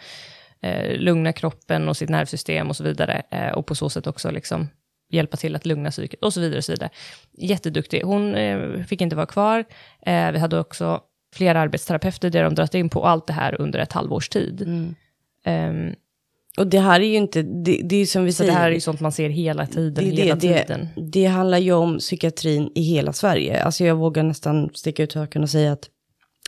eh, lugna kroppen och sitt nervsystem och så vidare. Eh, och på så sätt också liksom hjälpa till att lugna psyket och så vidare. Och så vidare. Jätteduktig. Hon eh, fick inte vara kvar. Eh, vi hade också flera arbetsterapeuter där de dragit in på allt det här under ett halvårs tid. Mm. Ehm, Och det här är ju inte, det, det är som vi så säger. det här är ju sånt man ser hela tiden, det, hela det, tiden. det, det handlar ju om psykiatrin i hela Sverige. Alltså jag vågar nästan sticka ut höken och säga att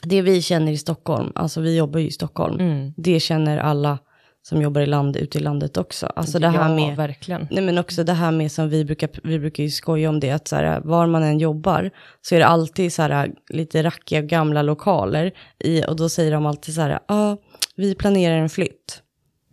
det vi känner i Stockholm, alltså vi jobbar ju i Stockholm, Mm. det känner alla som jobbar i land, ute i landet också. Alltså det här ja, med, verkligen. nej men också det här med som vi brukar, vi brukar ju skoja om det, att så här, var man än jobbar så är det alltid så här lite rackiga gamla lokaler i, och då säger de alltid så här, ja, ah, vi planerar en flytt.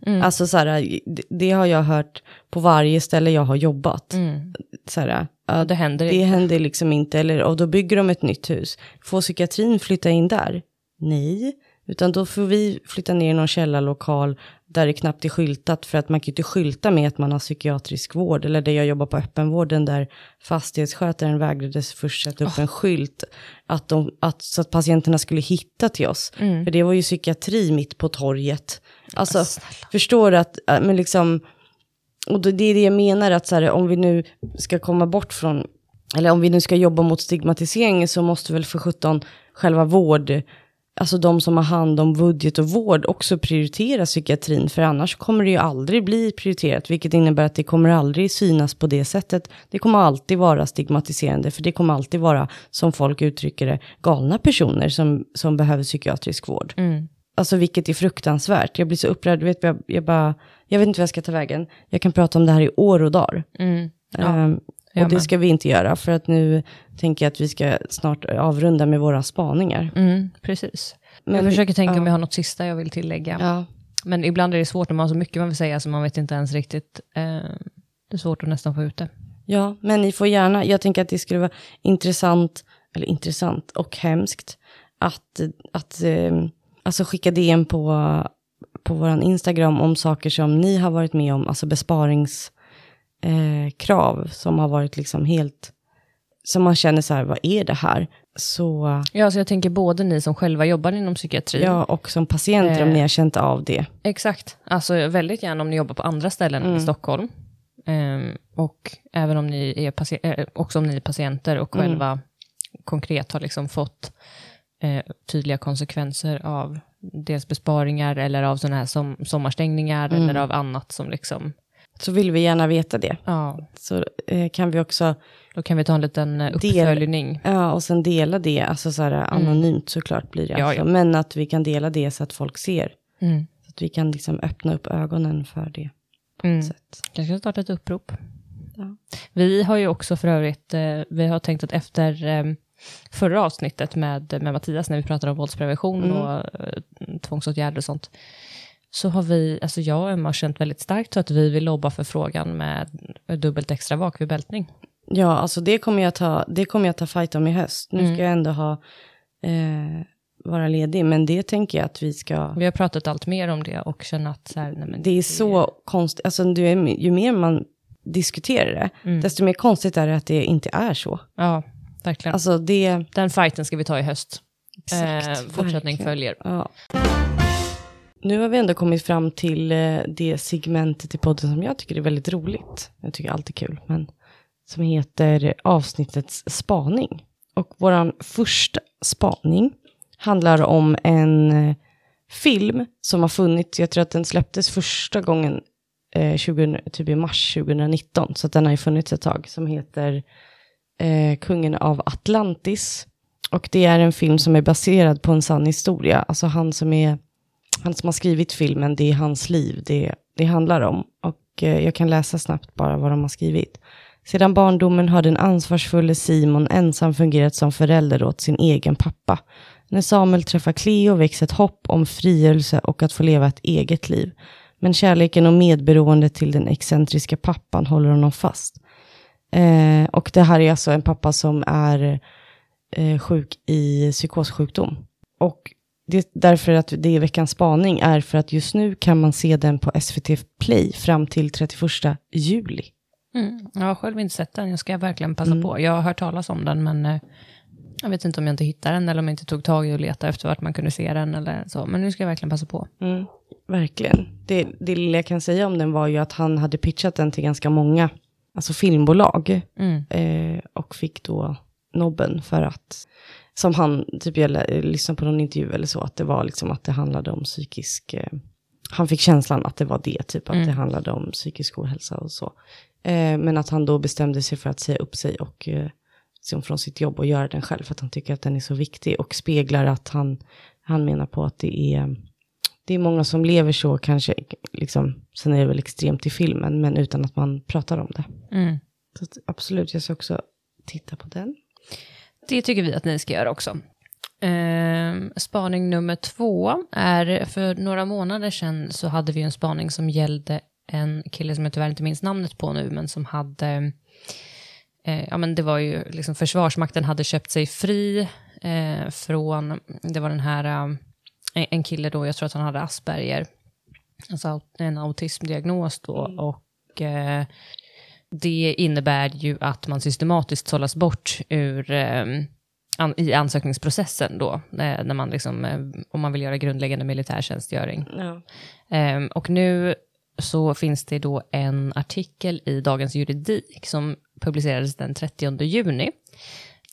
Mm. Alltså så här, det, det har jag hört på varje ställe jag har jobbat. Mm. Så här, ja, det händer det inte. händer liksom inte, eller, och då bygger de ett nytt hus. Får psykiatrin flytta in där? Nej, utan då får vi flytta ner i någon källarlokal där det knappt är skyltat, för att man kan ju inte skylta med att man har psykiatrisk vård, eller där jag jobbar på öppenvården, där fastighetsskötaren vägrades först sätta upp en skylt, att de, att, så att patienterna skulle hitta till oss. Mm. För det var ju psykiatri mitt på torget. Alltså, förstår du att, äh, men liksom, och det är det jag menar, att så här, om vi nu ska komma bort från, eller om vi nu ska jobba mot stigmatisering så måste väl för 17 själva vård, alltså de som har hand om budget och vård också prioritera psykiatrin, för annars kommer det ju aldrig bli prioriterat, vilket innebär att det kommer aldrig synas på det sättet. Det kommer alltid vara stigmatiserande, för det kommer alltid vara, som folk uttrycker det, galna personer som, som behöver psykiatrisk vård. Mm. Alltså vilket är fruktansvärt. Jag blir så upprörd, du vet, jag, jag, bara, jag vet inte vad jag ska ta vägen. Jag kan prata om det här i år och dagar. Mm. Ja, jag och det ska vi inte göra, för att nu tänker jag att vi ska snart avrunda med våra spaningar. Mm, precis. Men- jag försöker tänka ja. om jag har något sista jag vill tillägga. Ja, Men ibland är det svårt när man har så mycket man vill säga så man vet inte ens riktigt. Eh, det är svårt att nästan få ut det. ja, men ni får gärna, jag tänker att det skulle vara intressant, eller intressant och hemskt, att, att ehm, alltså skicka DM på, på vår Instagram om saker som ni har varit med om, alltså besparingskrav eh, som har varit liksom helt, som man känner så här, vad är det här? Så, Ja, så jag tänker både ni som själva jobbar inom psykiatri. ja, och som patienter om Eh. ni har känt av det. Exakt. Alltså väldigt gärna om ni jobbar på andra ställen Mm. i Stockholm. Ehm, och även om ni är, eh, också om ni är patienter och Mm. själva konkret har liksom fått eh, tydliga konsekvenser av dels besparingar eller av sådana här som, sommarstängningar Mm. eller av annat som liksom, Så vill vi gärna veta det. ja, Så eh, kan vi också, då kan vi ta en liten eh, uppföljning. ja, och sen dela det, alltså så här anonymt såklart blir det. Mm. Ja, alltså. ja. Men att vi kan dela det så att folk ser. Mm. Så att vi kan liksom öppna upp ögonen för det. Mm. Sätt. Kanske starta ett upprop. Ja. Vi har ju också för övrigt, eh, vi har tänkt att efter eh, förra avsnittet med, med Mattias, när vi pratade om våldsprevention Mm. och eh, tvångsåtgärder och sånt, så har vi, alltså jag och Emma har känt väldigt starkt att vi vill lobba för frågan med dubbelt extra vak vid bältning. Ja, alltså det kommer jag ta, det kommer jag ta fight om i höst. Nu Mm. ska jag ändå ha, eh, vara ledig, men det tänker jag att vi ska... Vi har pratat allt mer om det och känner att så här, nej men Det är så konstigt, alltså ju mer man diskuterar det, Mm. desto mer konstigt är det att det inte är så. Ja, verkligen. Alltså det... Den fighten ska vi ta i höst. Exakt, eh, fortsättning verkligen. följer. Ja. Nu har vi ändå kommit fram till eh, det segmentet i podden som jag tycker är väldigt roligt. Jag tycker allt är kul, men som heter avsnittets spaning. Och våran första spaning handlar om en eh, film som har funnits, jag tror att den släpptes första gången eh, 20, typ i mars 2019, så den har ju funnits ett tag, som heter eh, Kungen av Atlantis. Och det är en film som är baserad på en sann historia. Alltså han som, är, han som har skrivit filmen, det är hans liv det, det handlar om. Och eh, jag kan läsa snabbt bara vad de har skrivit. Sedan barndomen har den ansvarsfulle Simon ensam fungerat som förälder åt sin egen pappa. När Samuel träffar Cleo väcks ett hopp om frigörelse och att få leva ett eget liv. Men kärleken och medberoendet till den excentriska pappan håller honom fast. Eh, och det här är alltså en pappa som är eh, sjuk i psykossjukdom. Och det, därför att det är veckans spaning är för att just nu kan man se den på SVT Play fram till 31 juli. Mm. Jag har själv inte sett den, jag ska verkligen passa Mm. på. Jag har hört talas om den, men eh, jag vet inte om jag inte hittar den, eller om jag inte tog tag i och letade efter vart man kunde se den, eller så. Men nu ska jag verkligen passa på. Mm, verkligen. Det, det lilla jag kan säga om den var ju att han hade pitchat den till ganska många alltså filmbolag. Mm. Eh, och fick då nobben för att, som han, typ jag lyssnade på någon intervju eller så, att det var liksom att det handlade om psykisk, eh, han fick känslan att det var det, typ att Mm. det handlade om psykisk ohälsa och så. Eh, men att han då bestämde sig för att säga upp sig och eh, liksom från sitt jobb och göra den själv, för att han tycker att den är så viktig och speglar att han, han menar på att det är, det är många som lever så kanske, liksom, sen är det väl extremt i filmen, men utan att man pratar om det. Mm. Så absolut, jag ska också titta på den. Det tycker vi att ni ska göra också. Ehm, spaning nummer två är, för några månader sedan så hade vi en spaning som gällde en kille som jag tyvärr inte minns namnet på nu, men som hade, eh, ja men det var ju liksom Försvarsmakten hade köpt sig fri eh, från, det var den här, eh, en- kille då, jag tror att han hade Asperger, alltså en autismdiagnos då, och eh, det innebär ju att man systematiskt sållas bort ur, eh, an, i ansökningsprocessen då, eh, när man liksom, eh, om man vill göra grundläggande militärtjänstgöring. Ja. Ehm, och nu så finns det då en artikel i Dagens Juridik som publicerades den 30 juni,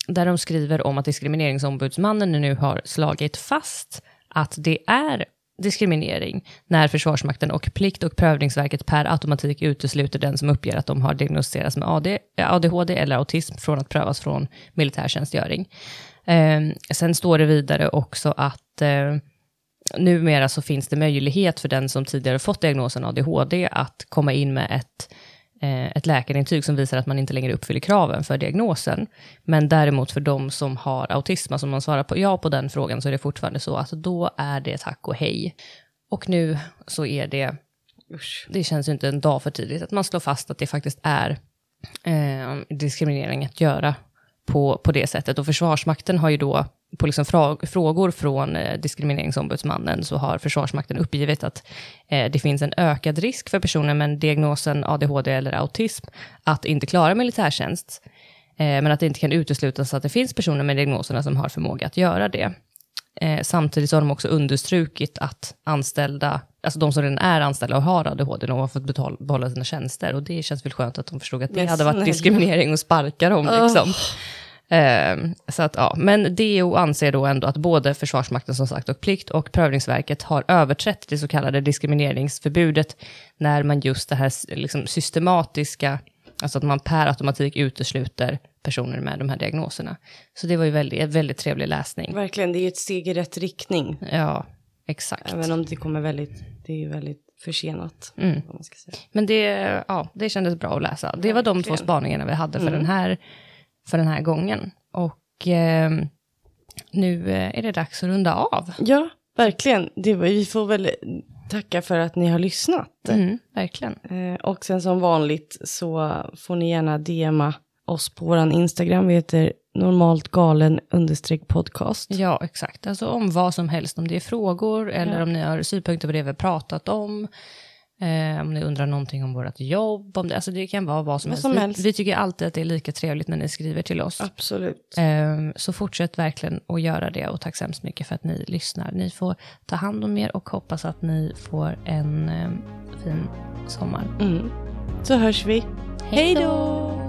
där de skriver om att diskrimineringsombudsmannen nu har slagit fast att det är diskriminering när Försvarsmakten och Plikt och prövningsverket per automatik utesluter den som uppger att de har diagnostiserats med AD, ADHD eller autism från att prövas från militärtjänstgöring. Eh, sen står det vidare också att eh, numera så finns det möjlighet för den som tidigare fått diagnosen ADHD att komma in med ett, ett läkarintyg som visar att man inte längre uppfyller kraven för diagnosen. Men däremot för de som har autism, alltså om man svarar på ja på den frågan, så är det fortfarande så att då är det tack och hej. Och nu så är det, Usch. det känns ju inte en dag för tidigt, att man slår fast att det faktiskt är eh, diskriminering att göra på, på det sättet. Och Försvarsmakten har ju då, på liksom frågor från eh, diskrimineringsombudsmannen, så har Försvarsmakten uppgivit att eh, det finns en ökad risk för personer med diagnosen ADHD eller autism att inte klara militärtjänst. Eh, men att det inte kan uteslutas att det finns personer med diagnoserna som har förmåga att göra det. Samtidigt så har de också understrukit att anställda, alltså de som redan är anställda och har ADHD, de har fått betal, behålla sina tjänster. Och det känns väl skönt att de förstod att det hade varit diskriminering och sparka dem. Liksom. Eh, så att, ja. Men DO anser då ändå att både Försvarsmakten som sagt och Plikt och Prövningsverket har överträtt det så kallade diskrimineringsförbudet när man just det här liksom, systematiska, alltså att man per automatik utesluter personer med de här diagnoserna. Så det var ju väldigt, väldigt trevlig läsning. Verkligen, det är ju ett steg i rätt riktning. Ja, exakt. Även om det kommer väldigt, det är ju väldigt försenat. Mm. Men det, ja, det kändes bra att läsa. Det var de två Verkligen. spaningarna vi hade för, Mm. den, här, för den här gången. Och eh, nu eh, är det dags att runda av. Ja, verkligen. Det, vi får väl tacka för att ni har lyssnat. Mm, verkligen. Eh, och sen som vanligt så får ni gärna DMa oss på vår Instagram. Vi heter normalt galen understreck podcast. Ja, exakt. Alltså om vad som helst, om det är frågor eller om ni har synpunkter på det vi har pratat om. Eh, om ni undrar någonting om vårt jobb, om det, alltså det kan vara vad som, Vad helst. som Vi, helst. vi tycker alltid att det är lika trevligt när ni skriver till oss. Absolut. Eh, så fortsätt verkligen att göra det och tack så hemskt mycket för att ni lyssnar. Ni får ta hand om er och hoppas att ni får en eh, fin sommar. Mm. Så hörs vi. Hej då!